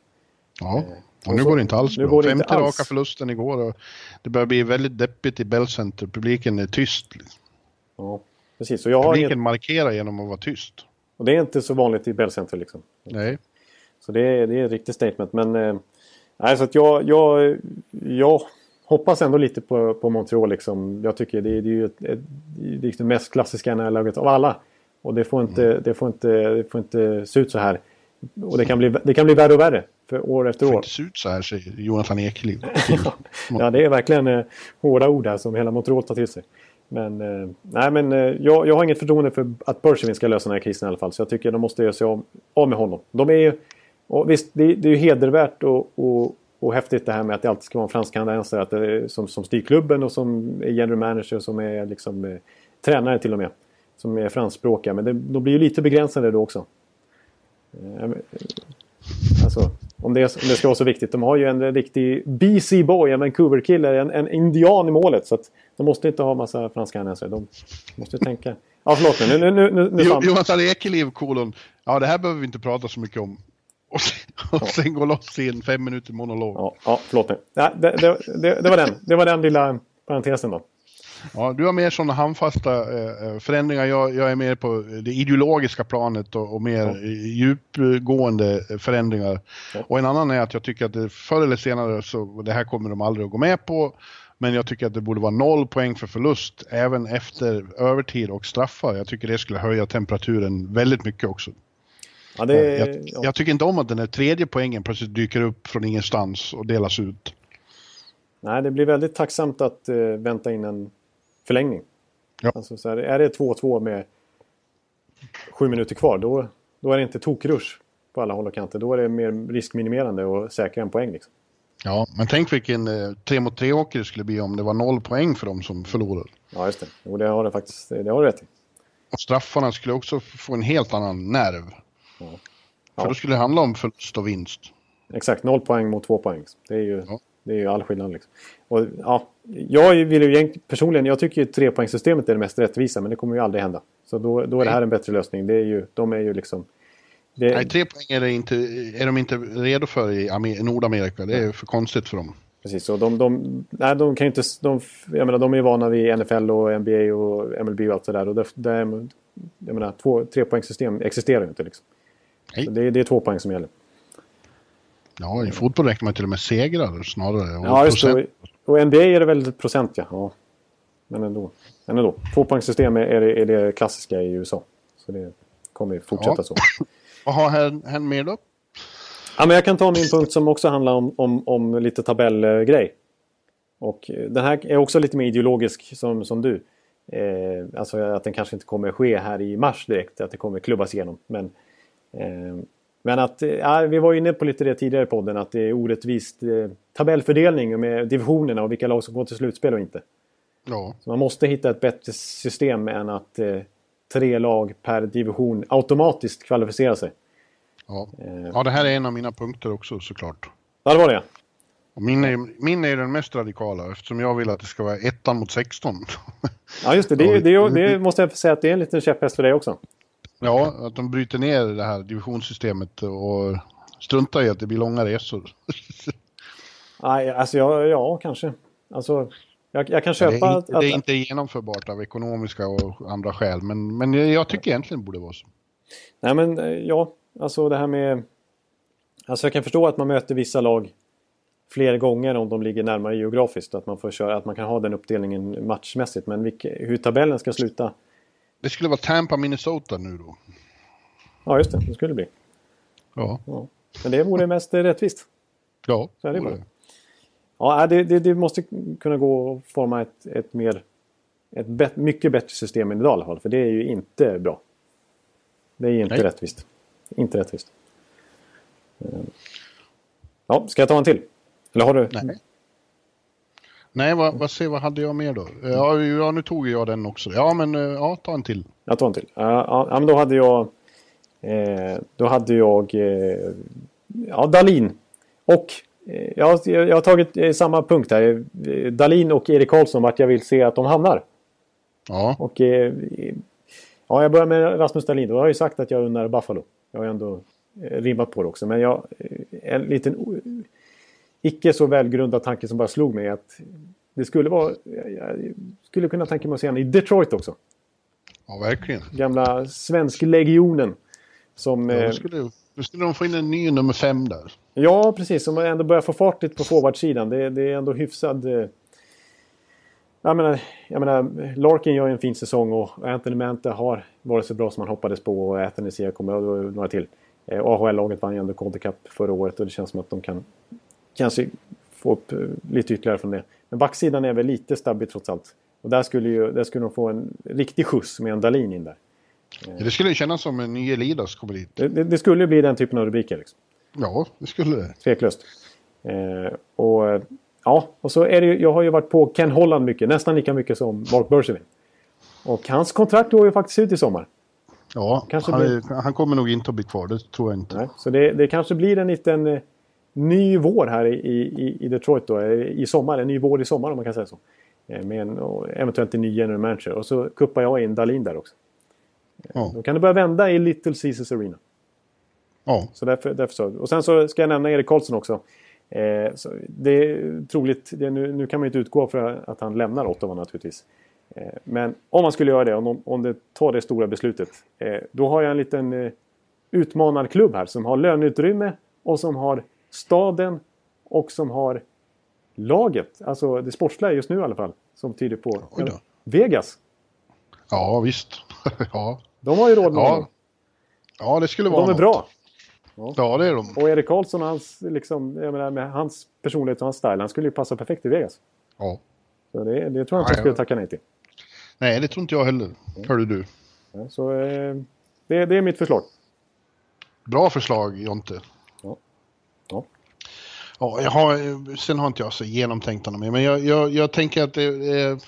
Ja, och och nu så- går det inte alls nu bra. går det inte Femte alls. raka förlusten igår och det börjar bli väldigt deppigt i Bell Center. Publiken är tyst. Ja, precis. Och, jag har Publiken inget, markerar genom att vara tyst. och det är inte så vanligt i Bell Center liksom. Nej. Så det är, det är ett riktigt statement. Men eh, nej, så att jag, jag, jag hoppas ändå lite på, på Montreal. Liksom. Jag tycker det, är- det är ju ett, ett, det mest klassiska NHL-laget av alla. Och det får, inte, Mm. det, får inte, det får inte se ut så här. Och det kan bli, det kan bli värre och värre. För år efter Det får år. inte se ut så här, säger Jonathan Ekeliv. [LAUGHS] Ja, det är verkligen eh, hårda ord här som hela Montreal tar till sig. Men, eh, nej, men eh, jag, jag har inget förtroende för att Bergevin ska lösa den här krisen i alla fall. Så jag tycker de måste göra sig av, av med honom. De är ju, och visst, det, det är ju hedervärt och, och, och häftigt det här med att det alltid ska vara en fransk kanadensare att är som, som styr klubben och som är general manager som är liksom, eh, tränare till och med. Som är franskspråkiga. Men det, de blir ju lite begränsade då också. Eh, men, eh, Alltså, om det, om det ska vara så viktigt. De har ju en riktig BC-boy, en Vancouver-kille, en, en indian i målet. Så att de måste inte ha massa franska kanadensare. De måste tänka... Ja, förlåt nu. Nu, nu, nu, nu. Jonathan Ekeliv, kolon. Ja, det här behöver vi inte prata så mycket om. Och sen, och sen gå loss i en fem minuter monolog. Ja, ja, förlåt nu. Ja, det, det, det, det var den. Det var den lilla parentesen då. Ja, du har mer sådana handfasta eh, förändringar. Jag, jag är mer på det ideologiska planet och, och mer Ja. djupgående förändringar. Ja. Och en annan är att jag tycker att det, förr eller senare så, det här kommer de aldrig att gå med på, Men jag tycker att det borde vara noll poäng för förlust även efter övertid och straffar. Jag tycker det skulle höja temperaturen väldigt mycket också. Ja, det, jag, ja. jag tycker inte om att den här tredje poängen plötsligt dyker upp från ingenstans och delas ut. Nej, det blir väldigt tacksamt att eh, vänta in en förlängning. Ja. Alltså, så här, är det 2-2 med sju minuter kvar, då, då är det inte tokrush på alla håll och kanter. Då är det mer riskminimerande och säkra en poäng. Liksom. Ja, men tänk vilken eh, tre mot tre åker det skulle bli om det var noll poäng för dem som förlorar. Ja, just det. Jo, det har det faktiskt det har du rätt i. Och straffarna skulle också få en helt annan nerv. Ja. För då skulle det handla om förlust och vinst. Exakt, noll poäng mot två poäng. Det är ju, Ja. det är ju all skillnad. Liksom. Och, ja, jag vill ju personligen, jag tycker ju trepoängssystemet är det mest rättvisa, men det kommer ju aldrig hända. Så då, då är det här en bättre lösning. Det är ju, de är ju liksom... Det, Nej, tre poäng är, inte, är de inte redo för i Amer- Nordamerika. Det är för konstigt för dem. Precis, och de, de, nej, de kan inte... De, jag menar, de är vana vid NFL och NBA och MLB och allt sådär. Och det, det, jag menar, två, trepoängssystem existerar ju inte. Liksom. Det, det är två poäng som gäller. Ja, i fotboll räknar man till och med segrar snarare. Och Ja, just det. Och, och NBA är det väl procent, ja. ja. Men ändå. Men ändå. Tvåpoängssystem är, är, det, är det klassiska i USA. Så det kommer ju fortsätta Ja. så. [LAUGHS] Vad har hänt mer då? Ja, men jag kan ta min punkt som också handlar om, om, om lite tabellgrej. Och eh, den här är också lite mer ideologisk som, som du. Eh, alltså att den kanske inte kommer ske här i mars direkt, att det kommer klubbas igenom. Men, eh, men att, eh, vi var inne på lite det tidigare i podden, att det är orättvist eh, tabellfördelning med divisionerna och vilka lag som går till slutspel och inte. Ja, Så man måste hitta ett bättre system än att eh, tre lag per division automatiskt kvalificerar sig. ja. Eh, ja, det här är en av mina punkter också såklart. ja, det var det. Och min, är, min är den mest radikala eftersom jag vill att det ska vara ettan mot 16. Ja, just det. Det, det, det måste jag säga att det är en liten käpphäst för dig också. ja, att de bryter ner det här divisionssystemet och struntar i att det blir långa resor. [LAUGHS] Nej, alltså ja, ja kanske. Alltså, jag, jag kan Det är, köpa att... inte, det är inte genomförbart av ekonomiska och andra skäl, men, men jag, tycker egentligen det borde vara så. nej, men eh, ja, alltså det här med... Alltså jag kan förstå att man möter vissa lag fler gånger om de ligger närmare geografiskt. Att man, får köra, att man kan ha den uppdelningen matchmässigt. Men vilka, hur tabellen ska sluta? Det skulle vara Tampa, Minnesota nu då. Ja, just det. Det skulle det bli. Ja, Ja. Men det vore mest rättvist. ja. Så är det vore bara. Ja, det, det, det måste kunna gå att forma ett, ett mer... Ett bet, mycket bättre system än idag i alla fall. För det är ju inte bra. Det är inte Nej. rättvist. Inte rättvist. Eh, Ja, ska jag ta en till? Eller har du? Nej. Nej, vad, vad, se, vad hade jag mer då? Ja, ja, nu tog jag den också. Ja, men eh, ja, ta en till. Jag tar en till. Ja, men då hade jag... Eh, då hade jag... Eh, ja, Dalin. Och... Eh, jag, jag jag har tagit eh, samma punkt här. Eh, Dalin och Erik Karlsson vart jag vill se att de hamnar. Ja, Och... Ja, jag börjar med Rasmus Dahlin. Då har jag ju sagt att jag unnar Buffalo. Jag har ändå rimmat på det också. Men jag... En liten... Icke så välgrundad tanke som bara slog mig att det skulle vara... Jag skulle kunna tänka mig att se honom i Detroit också. ja verkligen. Gamla svensklegionen. Som... Ja, då, skulle, då skulle de få in en ny nummer fem där. Ja, precis. Som ändå börjar få fart lite på forwardsidan. Det, det är ändå hyfsad... Eh... Jag, menar, jag menar, Larkin gör ju en fin säsong och Anthony Manta har varit så bra som man hoppades på. Och Athanasia kommer och några till. Eh, AHL-laget vann ju ändå Calder Cup förra året och det känns som att de kan kanske få upp eh, lite ytterligare från det. Men backsidan är väl lite stabbig trots allt. Och där skulle, ju, där skulle de få en riktig skjuts med en Dalin in där. Det skulle kännas som en ny Elidas kommer dit. Det, det, det skulle bli den typen av rubriker. Liksom. Ja, det skulle det. Tveklöst. Eh, och, eh, ja, och så är det ju, jag har ju varit på Ken Holland mycket, nästan lika mycket som Mark Bergevin. Och hans kontrakt går ju faktiskt ut i sommar. Ja, Kanske han, blir- han kommer nog inte att bli kvar, det tror jag inte. Nej, så det, det kanske blir en liten eh, ny vår här i, i, i Detroit då, eh, i sommar. En ny vår i sommar om man kan säga så. Eh, med en, eventuellt en ny general manager. Och så kuppar jag in Dalin där också. Ja, Då kan det börja vända i Little Caesars Arena. Ja, Så därför, därför så. Och sen så ska jag nämna Erik Karlsson också. Eh, det är troligt, det är nu, nu kan man ju inte utgå för att han lämnar Ottawa naturligtvis. Eh, men om man skulle göra det, om, om det tar det stora beslutet. Eh, då har jag en liten eh, utmanarklubb här som har löneutrymme och som har staden och som har laget, alltså det sportsliga just nu i alla fall, som tyder på. Vegas. Ja, visst. [LAUGHS] ja. De har ju råd med honom. Ja. ja, det skulle vara De är något. bra. Ja, det är de. Och Erik Karlsson och hans, liksom, menar, med hans personlighet och hans style, han skulle ju passa perfekt i Vegas. Ja. Så det, det tror jag inte jag skulle tacka nej till. Nej, det tror inte jag heller. Hörde du. Ja, Så eh, det, det är mitt förslag. Bra förslag, Jonte. Ja. Ja. Ja, jag har, sen har inte jag så genomtänkt honom mer, men jag, jag, jag tänker att det är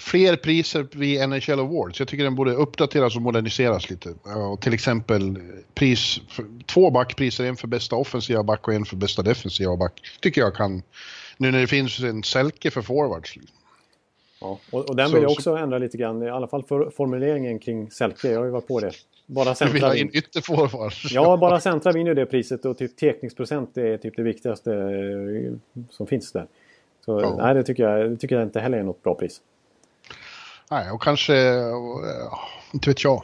fler priser vid NHL Awards. Jag tycker den borde uppdateras och moderniseras lite. Ja, till exempel pris, för, två backpriser, en för bästa offensiva back och en för bästa defensiva back. Tycker jag kan, nu när det finns en Selke för forwards. Ja. Och, och den Så- vill jag så- också ändra lite grann. I alla fall för formuleringen kring Selke. Jag har ju varit på det. Bara Du vill centra ha in vinner. ytterforwards? Ja, bara centra vinner det priset och typ tekningsprocent är typ det viktigaste eh, som finns där. Så Ja. nej, det tycker, jag, det tycker jag inte heller är något bra pris. Nej, och kanske, ja, inte vet jag.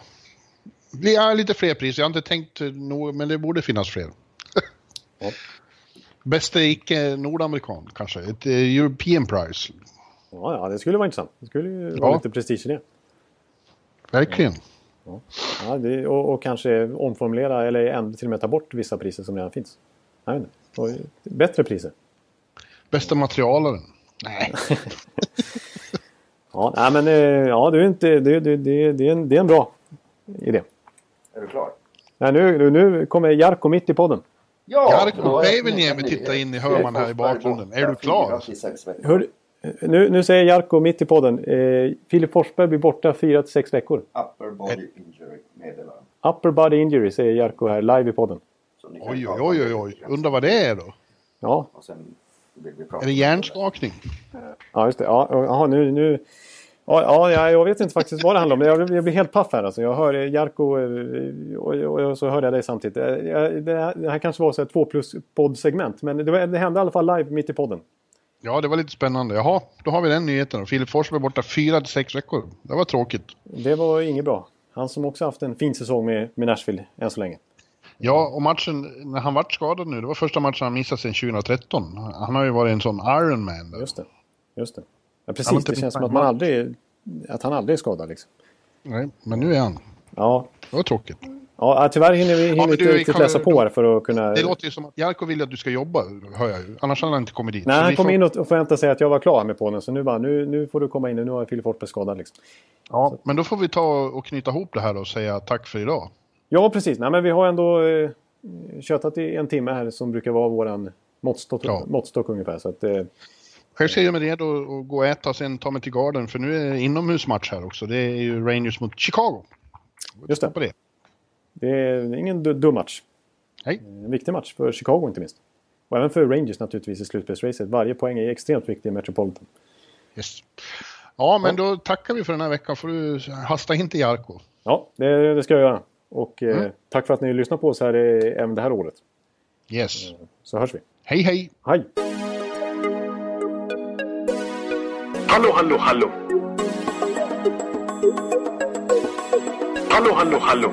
Ja, lite fler priser. Jag har inte tänkt nog, men det borde finnas fler. [LAUGHS] Ja. Bästa icke-nordamerikan kanske, ett eh, European Prize. Ja, ja, det skulle vara intressant. Det skulle ju Ja. vara lite prestige i det. Verkligen. Ja, det och, och kanske omformulera eller ändå till och med ta bort vissa priser som redan finns. Inte. Och bättre priser. Bästa materialaren. Nej. [LAUGHS] Ja, nej, men eh, ja, det är, inte, det, det, det, det, är en, det är en bra idé. Är du klar? Nej, nu, nu, nu kommer Jarko mitt i podden. Ja! Är- Päiväniemi tittar in i hörman här i bakgrunden. Är du klar? Till. Hör, nu, nu säger Jarko mitt i podden. Eh, Filip Forsberg blir borta 4-6 veckor. Upper body injury meddelar Upper body injury säger Jarko här live i podden. Oj, oj, oj, oj. Undrar vad det är då? Ja, Och sen vill vi prata Är det hjärnskakning? ja just det. Ja, ja, nu, nu, ja, ja, jag- vet inte faktiskt vad det handlar om. Jag, jag blir helt paff här. Alltså. Jag hör Jarko eh, och, och, och så hör jag dig samtidigt. Eh, Det här, det här kanske var så ett två plus poddsegment. Men det, var, det hände i alla fall live mitt i podden. Ja, det var lite spännande. Jaha, då har vi den nyheten. Filip Forsberg borta fyra till sex veckor. Det var tråkigt. Det var inget bra. Han som också haft en fin säsong med, med Nashville än så länge. Ja, och matchen, när han vart skadad nu, det var första matchen han missade sedan 2013. Han har ju varit en sån Ironman där. Just det. Just det. Ja, Ja, precis, det känns som att, man aldrig, att han aldrig är skadad. Liksom. Nej, men nu är han. Ja, Det var tråkigt. ja, tyvärr hinner vi hinner men inte riktigt kan- läsa på här för att kunna... Det låter ju som att Jarko vill att du ska jobba, hör jag ju. Annars hade han inte kommit dit. Nej, Så han kom får- in och förväntade sig att jag var klar med podden. Så nu bara, nu, nu får du komma in. Nu har Filip Forsberg skadad. Liksom. Ja, men då får vi ta och knyta ihop det här och säga tack för idag. Ja, precis. Nej, men vi har ändå eh, tjötat i en timme här som brukar vara våran måttstock, Ja. måttstock ungefär. Så att, eh, Själv ser jag mig redo att gå och äta och sen ta mig till garden för nu är det inomhusmatch här också. Det är ju Rangers mot Chicago. just det. På det. Det är ingen du- dum match. Hej. En viktig match för Chicago inte minst. Och även för Rangers naturligtvis i slutspelsracet. Varje poäng är extremt viktig i Metropolitan. Yes. Ja, men då tackar vi för den här veckan. får du hasta in till Jarko. Ja, det, det ska jag göra. Och eh, Mm. tack för att ni lyssnar på oss här eh, även det här året. Yes. Så hörs vi. Hej, hej! Hej! Hallå, hallå, hallå. Hallå, hallå, hallå.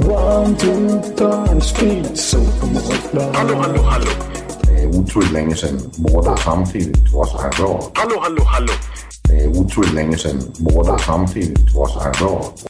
One, two, punch, speed, so Hallå, hallå, hallå. Det er utroligt længe siden mor, der samtidig trods har råd. Hallå, hallå, hallå. Det er utroligt længe siden mor, der samtidig trods har råd.